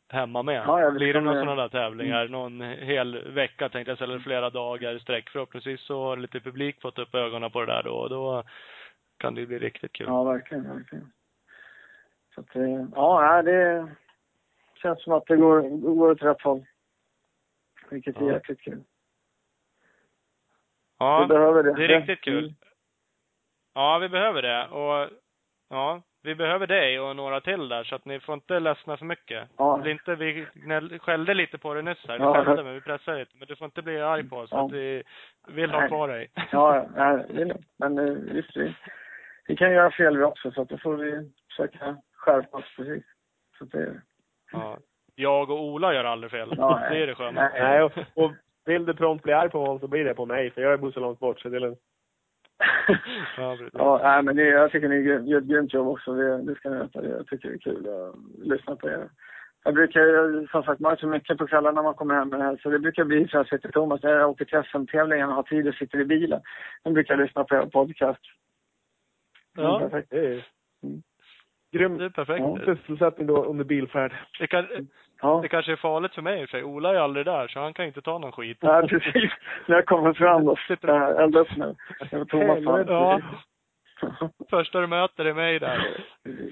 hemma med. Ja, Blir det några sådana där tävlingar, någon hel vecka tänkte jag säga, eller flera dagar i sträck. Förhoppningsvis så har lite publik fått upp ögonen på det där då och då kan det bli riktigt kul. Ja, verkligen, verkligen. Så att, eh, ja, det känns som att det går, går åt rätt håll. Vilket är Ja. jäkligt kul. Ja, det. det är riktigt kul. Ja, vi behöver det. Och ja, vi behöver dig och några till där så att ni får inte ledsna för mycket. Ja. Bli inte, vi gnäll, skällde lite på dig nyss här. Vi Ja. skällde men vi pressade lite. Men du får inte bli arg på oss. Ja. Att vi vill ha Nej. kvar dig. Ja, nej, det är lugnt. Men eh, visst, vi, vi kan göra fel vi också så att då får vi försöka skärpa oss precis. Så att det, Ja. Jag och Ola gör aldrig fel. Ja, det är det sköna. nej. Och, och vill du prompt bli arg på honom så blir det på mig, för jag bor så långt bort så det är lugnt. Ja, ja, nej, men det, jag tycker ni gör ett grymt jobb också. Det, det ska ni veta. Jag tycker det är kul att lyssna på er. Jag brukar, ju, som sagt, man är så mycket på kvällarna när man kommer hem med det här. Så det brukar bli så här, så till Thomas, när jag åker till SM-tävlingen och har tid och sitter i bilen. Då brukar jag lyssna på er podcast. Ja, perfekt. det är Mm. grym Det är perfekt. Ja. sysselsättning då under bilfärd. Det, kan, Ja. det kanske är farligt för mig i och för sig. Ola är aldrig där så han kan inte ta någon skit. Ja, precis. När jag kommer fram då sitter jag här, elda upp nu. Det Thomas. Ja. Första du möter är mig där.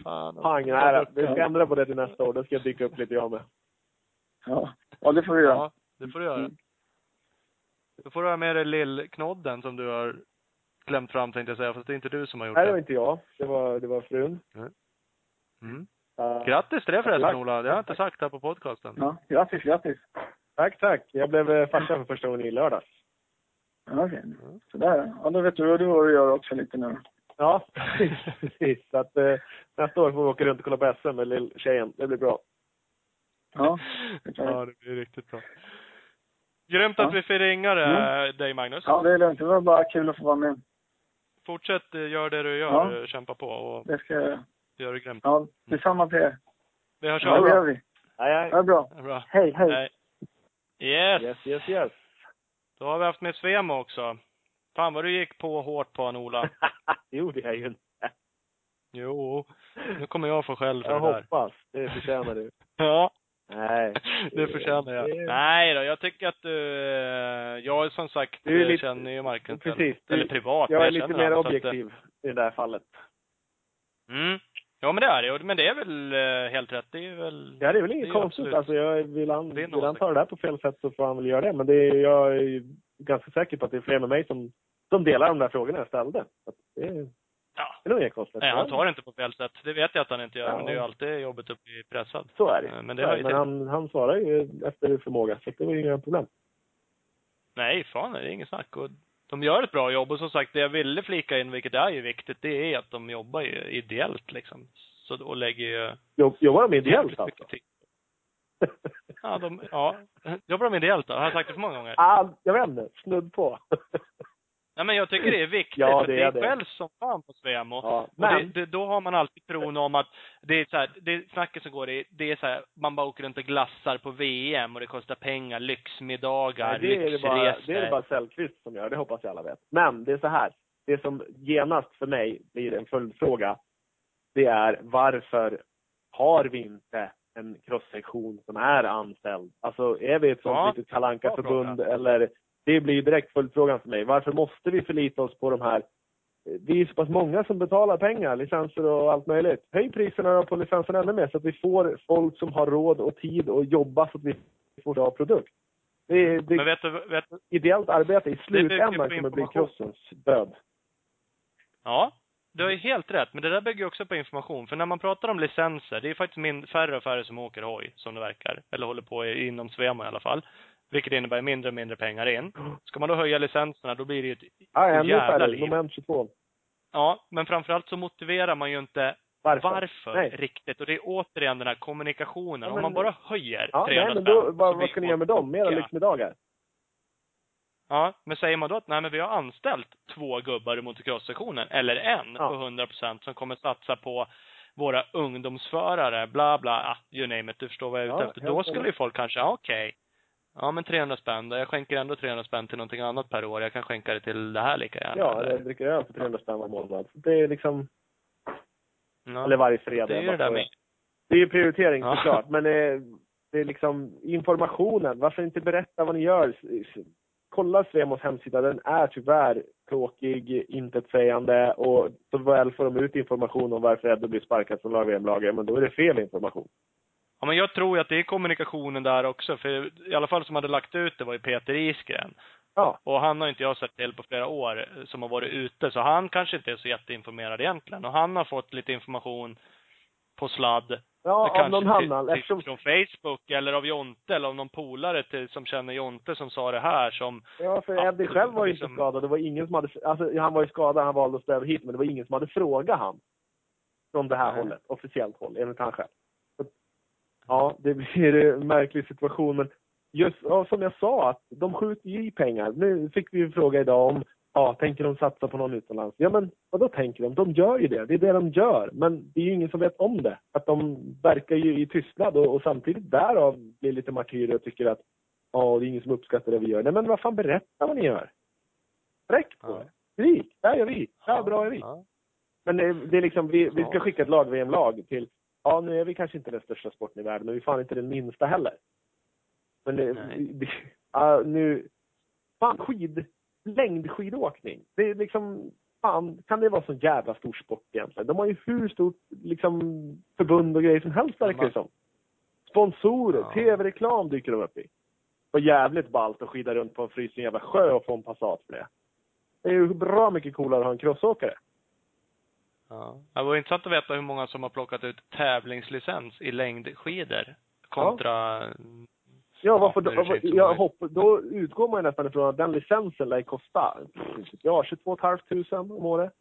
Fan. Pang, nej. Vi ska ändra på det till nästa år. Då ska jag dyka upp lite jag med. Ja. ja, det får vi göra. Ja, det får du göra. Mm. Då får du ha med dig lillknodden som du har klämt fram tänkte jag säga, fast det är inte du som har gjort Nej, det var det. inte jag. Det var, det var frun. Mm. Uh, Grattis till det förresten Tack. Ola, det har jag inte sagt här på podcasten. Ja, grattis, grattis. Tack, tack. Jag blev eh, farsa för första gången i lördags. Ja, Okej, sådär. Ja, då vet du vad du har att göra också lite nu. Ja, precis. Så att eh, nästa år får vi åka runt och kolla på SM med lilltjejen. Det blir bra. Ja, det. Ja, blir riktigt bra. Grymt Ja. att vi fick ringa dig, dig Magnus. ja, det är lugnt. Det var bara kul att få vara med. Fortsätt eh, gör det du gör, Ja. eh, kämpa på och Det ska jag göra. gör det grymt. Ja, detsamma till er. Vi hörs Ja, det gör vi. Nej, nej. Ja, bra. Bra. Hej, hej. Nej. Yes. Yes, yes, yes. Då har vi haft med Svemo också. Fan vad du gick på hårt på honom Ola. det gjorde jag ju inte. Jo. Nu kommer jag få skäll för Jag det där. hoppas. Det förtjänar du. Ja. Nej. Det förtjänar jag. Det- Nej då, jag tycker att du, eh, jag är som sagt, Du är lite- känner ju Marken Precis. Eller privat. Jag är lite mer så att, objektiv i det där fallet. Mm. Ja men det är det, men det är väl eh, helt rätt. Det är väl... Ja, det är väl inget är konstigt. absolut. Alltså, jag, vill, han, vill han ta det där på fel sätt så får han väl göra det. Men det är, jag är ganska säker på att det är fler med mig som, som delar de där frågorna jag ställde. Att det, är, Ja. det är nog inget konstigt. Nej, han tar det inte på fel sätt. Det vet jag att han inte gör, Ja. men det är ju alltid jobbigt att bli pressad. Så är det. Eh, Men det ju Men han, han svarar ju efter förmåga, så det var ju inga problem. Nej, fan det är inget snack. Och de gör ett bra jobb och som sagt, det jag ville flika in, vilket är ju viktigt, det är att de jobbar ju ideellt liksom. Så, och lägger ju Jobb, jobbar de ideellt alltså? Ja, de, ja. Jobbar de ideellt då? Har jag sagt det för många gånger? ah, jag vet inte. Snudd på. Nej men jag tycker det är viktigt, Ja, för det är är det. väl som fan på Svemo. ja, Och men, det, det, då har man alltid tron om att det är så här, det snacket som går i, det är så här, man bara åker runt och glassar på VM och det kostar pengar, lyxmiddagar, nej, det, är det, bara, lyxresor. det är det bara Sellqvist som gör. Det hoppas jag alla vet. Men det är så här. Det som genast för mig blir en följdfråga. Det är varför har vi inte en crosssektion som är anställd? Alltså är vi ett sånt Ja, litet kalanka förbund eller det blir direkt följdfrågan för mig. Varför måste vi förlita oss på de här det är ju så pass många som betalar pengar, licenser och allt möjligt. Höj priserna på licenserna ännu mer så att vi får folk som har råd och tid att jobba så att vi får bra produkt. Det är, det Men vet du, vet du, ideellt arbete i slutändan kommer bli crossens död. ja, du har ju helt rätt, men det där bygger ju också på information. För när man pratar om licenser, det är faktiskt min, färre och färre som åker hoj, som det verkar. Eller håller på inom Svemo i alla fall. Vilket innebär mindre och mindre pengar in. Ska man då höja licenserna, då blir det ju ett ännu jävla liv. Moment 22. Ja, men framförallt så motiverar man ju inte Varför? varför, riktigt. Och det är återigen den här kommunikationen. Ja, Om men- man bara höjer Ja, 300 nej, men då, vad, vad ska ni göra med dem? Mera lyxmiddagar? Ja, men säger man då att nej men vi har anställt två gubbar i motocross-sektionen, eller en Ja. på 100 procent som kommer satsa på våra ungdomsförare, bla bla, ah, you name it, du förstår vad jag är ute Ja, efter. Då skulle ju folk kanske, okej. Ja men 300 spänn jag skänker ändå 300 spänn till någonting annat per år. Jag kan skänka det till det här lika gärna. Ja, eller, jag dricker öl för 300 spänn varje månad. Det är liksom, ja. eller varje fredag. det är ju det där med, Det är ju prioritering Ja. såklart, men det, det är liksom informationen. Varför inte berätta vad ni gör? Kolla Svemos hemsida, den är tyvärr tråkig, intetsägande och så väl får de ut information om varför Edde blir sparkad som lag-VM-lagare, men då är det fel information. Ja, men jag tror att det är kommunikationen där också, för i alla fall som hade lagt ut det var ju Peter Isgren. Ja, Och han har inte jag sett till på flera år, eh, som har varit ute, så han kanske inte är så jätteinformerad egentligen. Och han har fått lite information på sladd. ja av någon annan. Eftersom, Från Facebook eller av Jonte eller av någon polare till, som känner Jonte som sa det här som, ja, för Eddie själv var ju inte liksom- skadad. Det var ingen som hade, alltså han var ju skadad, han valde att ställa hit, men det var ingen som hade frågat han. Från det här Nej. hållet, officiellt håll, enligt han själv. Ja, det blir en märklig situation, men just ja, som jag sa, att de skjuter ju i pengar. Nu fick vi en fråga idag om, ja, tänker de satsa på någon utomlands? Ja, men vad då tänker de? De gör ju det. Det är det de gör. Men det är ju ingen som vet om det. Att de verkar ju i tystnad och, och samtidigt därav blir lite martyrer och tycker att, ja, det är ingen som uppskattar det vi gör. Nej, men vad fan, berätta vad ni gör. Räck på Ja. det. Skrik. Det här gör vi. Det här bra är vi. Ja. Men det, det är liksom, vi, vi ska Ja. skicka ett lag-VM-lag till, ja nu är vi kanske inte den största sporten i världen, men vi är fan inte den minsta heller. Men det, det ja, nu, fan skid, längdskidåkning. Det är liksom, fan kan det vara så jävla stor sport egentligen? De har ju hur stort liksom förbund och grejer som helst verkar det som. Sponsorer, Ja. tv-reklam dyker de upp i. Och jävligt ballt att skida runt på en frusen jävla sjö och få en Passat för det. Det är ju bra mycket coolare att ha en crossåkare. Ja. Det vore intressant att veta hur många som har plockat ut tävlingslicens i längdskidor kontra Ja, varför Ja, då? det är i och för sig Jag hopp, då utgår man ju nästan ifrån att den licensen lär kosta, ja, 22 500 om året.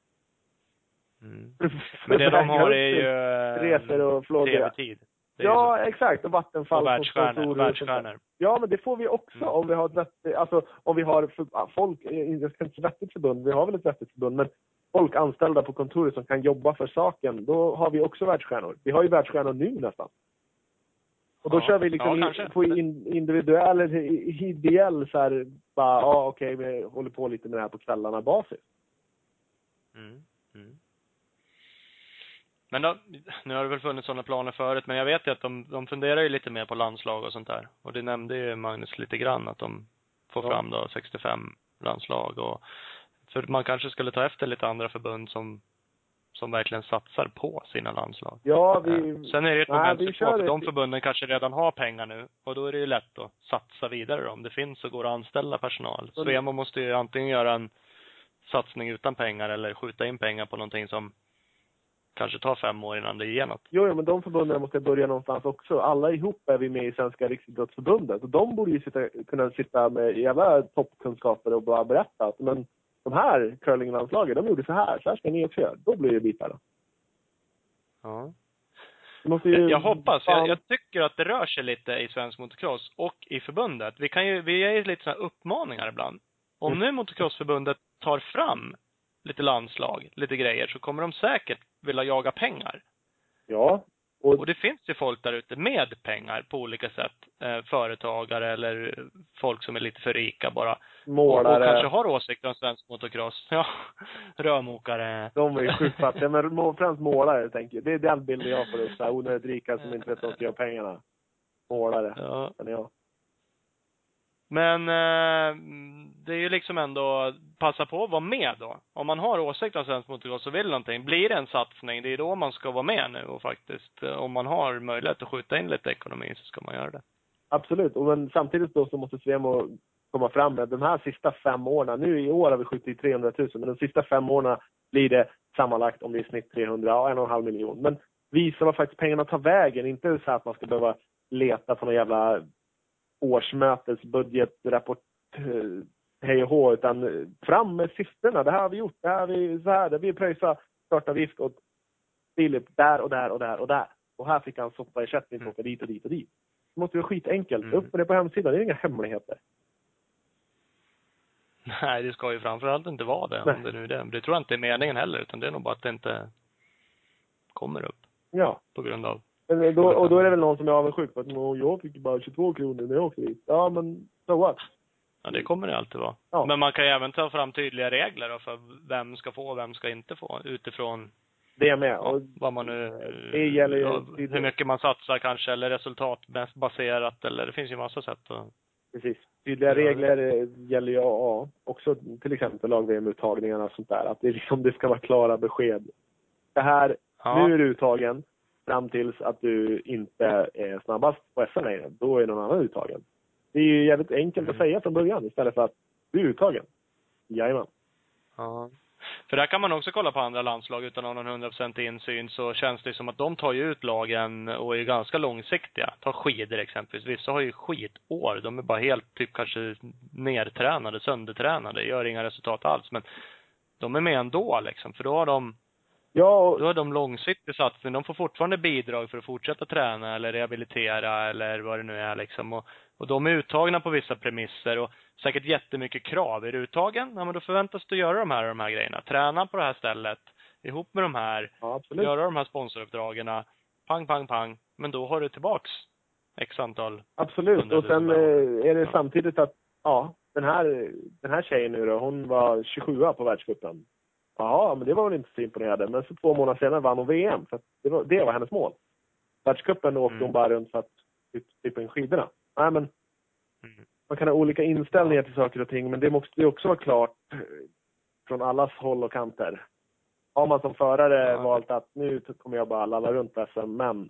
Mm. Men det de har är ju eh, Resor och flågor. tv-tid. Ja, exakt. Och så. Vattenfall Och världsstjärnor. och. Världsstjärnor. Ja, men det får vi också Mm. om vi har ett vettigt, alltså om vi har för, folk, eh, jag ska inte säga vettigt förbund, vi har väl ett vettigt förbund, men folk anställda på kontoret som kan jobba för saken, då har vi också världsstjärnor. Vi har ju världsstjärnor nu nästan. Och då Ja. kör vi liksom Ja, in, på in, individuell, ideell så här, bara, ja okej, vi håller på lite med det här på kvällarna basis. Mm. Mm. Men då, nu har det väl funnits sådana planer förut, men jag vet ju att de, de funderar ju lite mer på landslag och sånt där. Och det nämnde ju Magnus lite grann, att de får Ja. fram då 65 landslag och för man kanske skulle ta efter lite andra förbund som, som verkligen satsar på sina landslag. Ja, Eh, vi, Sen är det ett moment för två, för de förbunden kanske redan har pengar nu och då är det ju lätt att satsa vidare om det finns och går att anställa personal. Svemo måste ju antingen göra en satsning utan pengar eller skjuta in pengar på någonting som kanske tar fem år innan det ger något. Jo, jo, men de förbunden måste börja någonstans också. Alla ihop är vi med i Svenska Riksidrottsförbundet och de borde ju sitta, kunna sitta med jävla toppkunskaper och bara berätta att men de här curlinglandslagen, de gjorde så här, så här ska ni också göra. Då blir det bitar. Då. Ja. Ju, Jag, hoppas. Jag, jag tycker att det rör sig lite i svensk motocross och i förbundet. Vi kan ju, vi är ju lite sådana uppmaningar ibland. Om Mm. nu motocrossförbundet tar fram lite landslag, lite grejer, så kommer de säkert vilja jaga pengar. Ja. Och, Och det finns ju folk där ute med pengar på olika sätt. Eh, företagare eller folk som är lite för rika bara. Och, och målare. kanske har åsikter om svensk motocross. Ja. Rörmokare. De är ju sjukt fattiga, men må- främst målare tänker jag. Det är den bilden jag får upp. Onödigt rika som inte vet vad de ska göra pengarna. Målare, Ja. känner jag. Men eh, det är ju liksom ändå passa på att vara med då. Om man har åsikter om svensk motocross och vill någonting. Blir det en satsning, det är då man ska vara med nu och faktiskt, eh, om man har möjlighet att skjuta in lite ekonomi så ska man göra det. Absolut, och men samtidigt då så måste Svemo komma fram med de här sista fem åren. Nu i år har vi skjutit i 300 000, men de sista fem åren blir det sammanlagt om det är i snitt 300, ja en och en halv miljon. Men visa var faktiskt pengarna tar vägen, inte så att man ska behöva leta på någon jävla årsmötesbudgetrapport eh, hej och hå, utan fram med siffrorna. Det här har vi gjort, det här har vi, så här, det vi pröjsat startavgift åt Filip där och där och där och där. Och här fick han soppaersättning för att åka dit och dit och dit. Det måste vara skitenkelt. Mm. Upp med det på hemsidan, det är inga hemligheter. Nej, det ska ju framförallt inte vara det. Nej. Om det nu är det. Det tror jag inte är meningen heller, utan det är nog bara att det inte kommer upp Ja. på grund av då, och då är det väl någon som är avundsjuk på att "Nå, jag fick bara 22 kronor när jag åkte dit. Ja, men so what? Ja, det kommer det alltid vara. Ja. Men man kan ju även ta fram tydliga regler då för vem ska få och vem ska inte få utifrån Det är med. Och vad man nu... Det gäller ju- hur mycket man satsar kanske eller resultatbaserat eller det finns ju massa sätt att... Precis. Tydliga regler eh, gäller ju ja, också till exempel lag-VM-uttagningarna och sånt där. Att det, liksom, det ska vara klara besked. Det här, Ja. nu är du uttagen fram tills att du inte är snabbast på SM längre. Då är någon annan uttagen. Det är ju jävligt enkelt att Mm. säga från början istället för att du är uttagen. Jajamän. Ja. För där kan man också kolla på andra landslag utan att ha någon 100% insyn så känns det som att de tar ju ut lagen och är ganska långsiktiga. Ta skidor exempelvis. Vissa har ju skitår. De är bara helt typ kanske nertränade, söndertränade, gör inga resultat alls. Men de är med ändå liksom. För då har de, Ja, och då har de långsiktig satsning. De får fortfarande bidrag för att fortsätta träna eller rehabilitera eller vad det nu är liksom. Och, och de är uttagna på vissa premisser och säkert jättemycket krav. Är du uttagen? Ja men då förväntas du göra de här och de här grejerna. Träna på det här stället, ihop med de här, ja, göra de här sponsoruppdragen. Pang, pang, pang. Men då har du tillbaks x antal. Absolut. Och sen eh, är det samtidigt att, ja, den här, den här tjejen nu då, hon var 27 på världscupen. Jaha, men det var väl inte så imponerande. Men så två månader senare vann hon VM. För att det, var, det var hennes mål. Världscupen åkte Mm. hon bara runt för att klippa in skidorna. Nej, men Mm. man kan ha olika inställningar till saker och ting, men det måste ju också vara klart eh, från allas håll och kanter. Har man som förare Ja. valt att nu kommer jag bara lalla runt på SM, men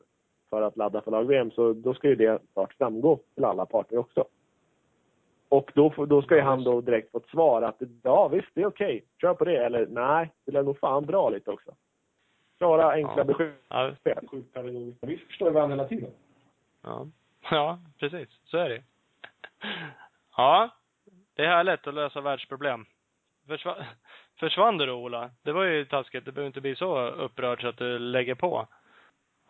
för att ladda för lag-VM, så då ska ju det klart framgå till alla parter också. Och då, då ska ju han då direkt få ett svar att ja visst, det är okej, kör på det. Eller nej, det lär nog fan bra lite också. Klara, enkla Ja. besked. Ja, Sjukt pedagogiskt. Vi förstår varandra hela tiden. Ja. Ja, precis. Så är det Ja. Det är härligt att lösa världsproblem. Försva försvann du då, Ola? Det var ju taskigt. Du behöver inte bli så upprörd så att du lägger på.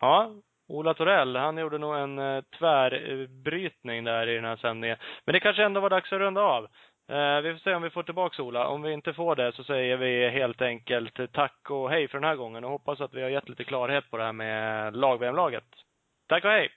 Ja. Ola Torell, han gjorde nog en eh, tvärbrytning där i den här sändningen. Men det kanske ändå var dags att runda av. Eh, vi får se om vi får tillbaks Ola. Om vi inte får det så säger vi helt enkelt tack och hej för den här gången och hoppas att vi har gett lite klarhet på det här med lag-VM-laget. Tack och hej!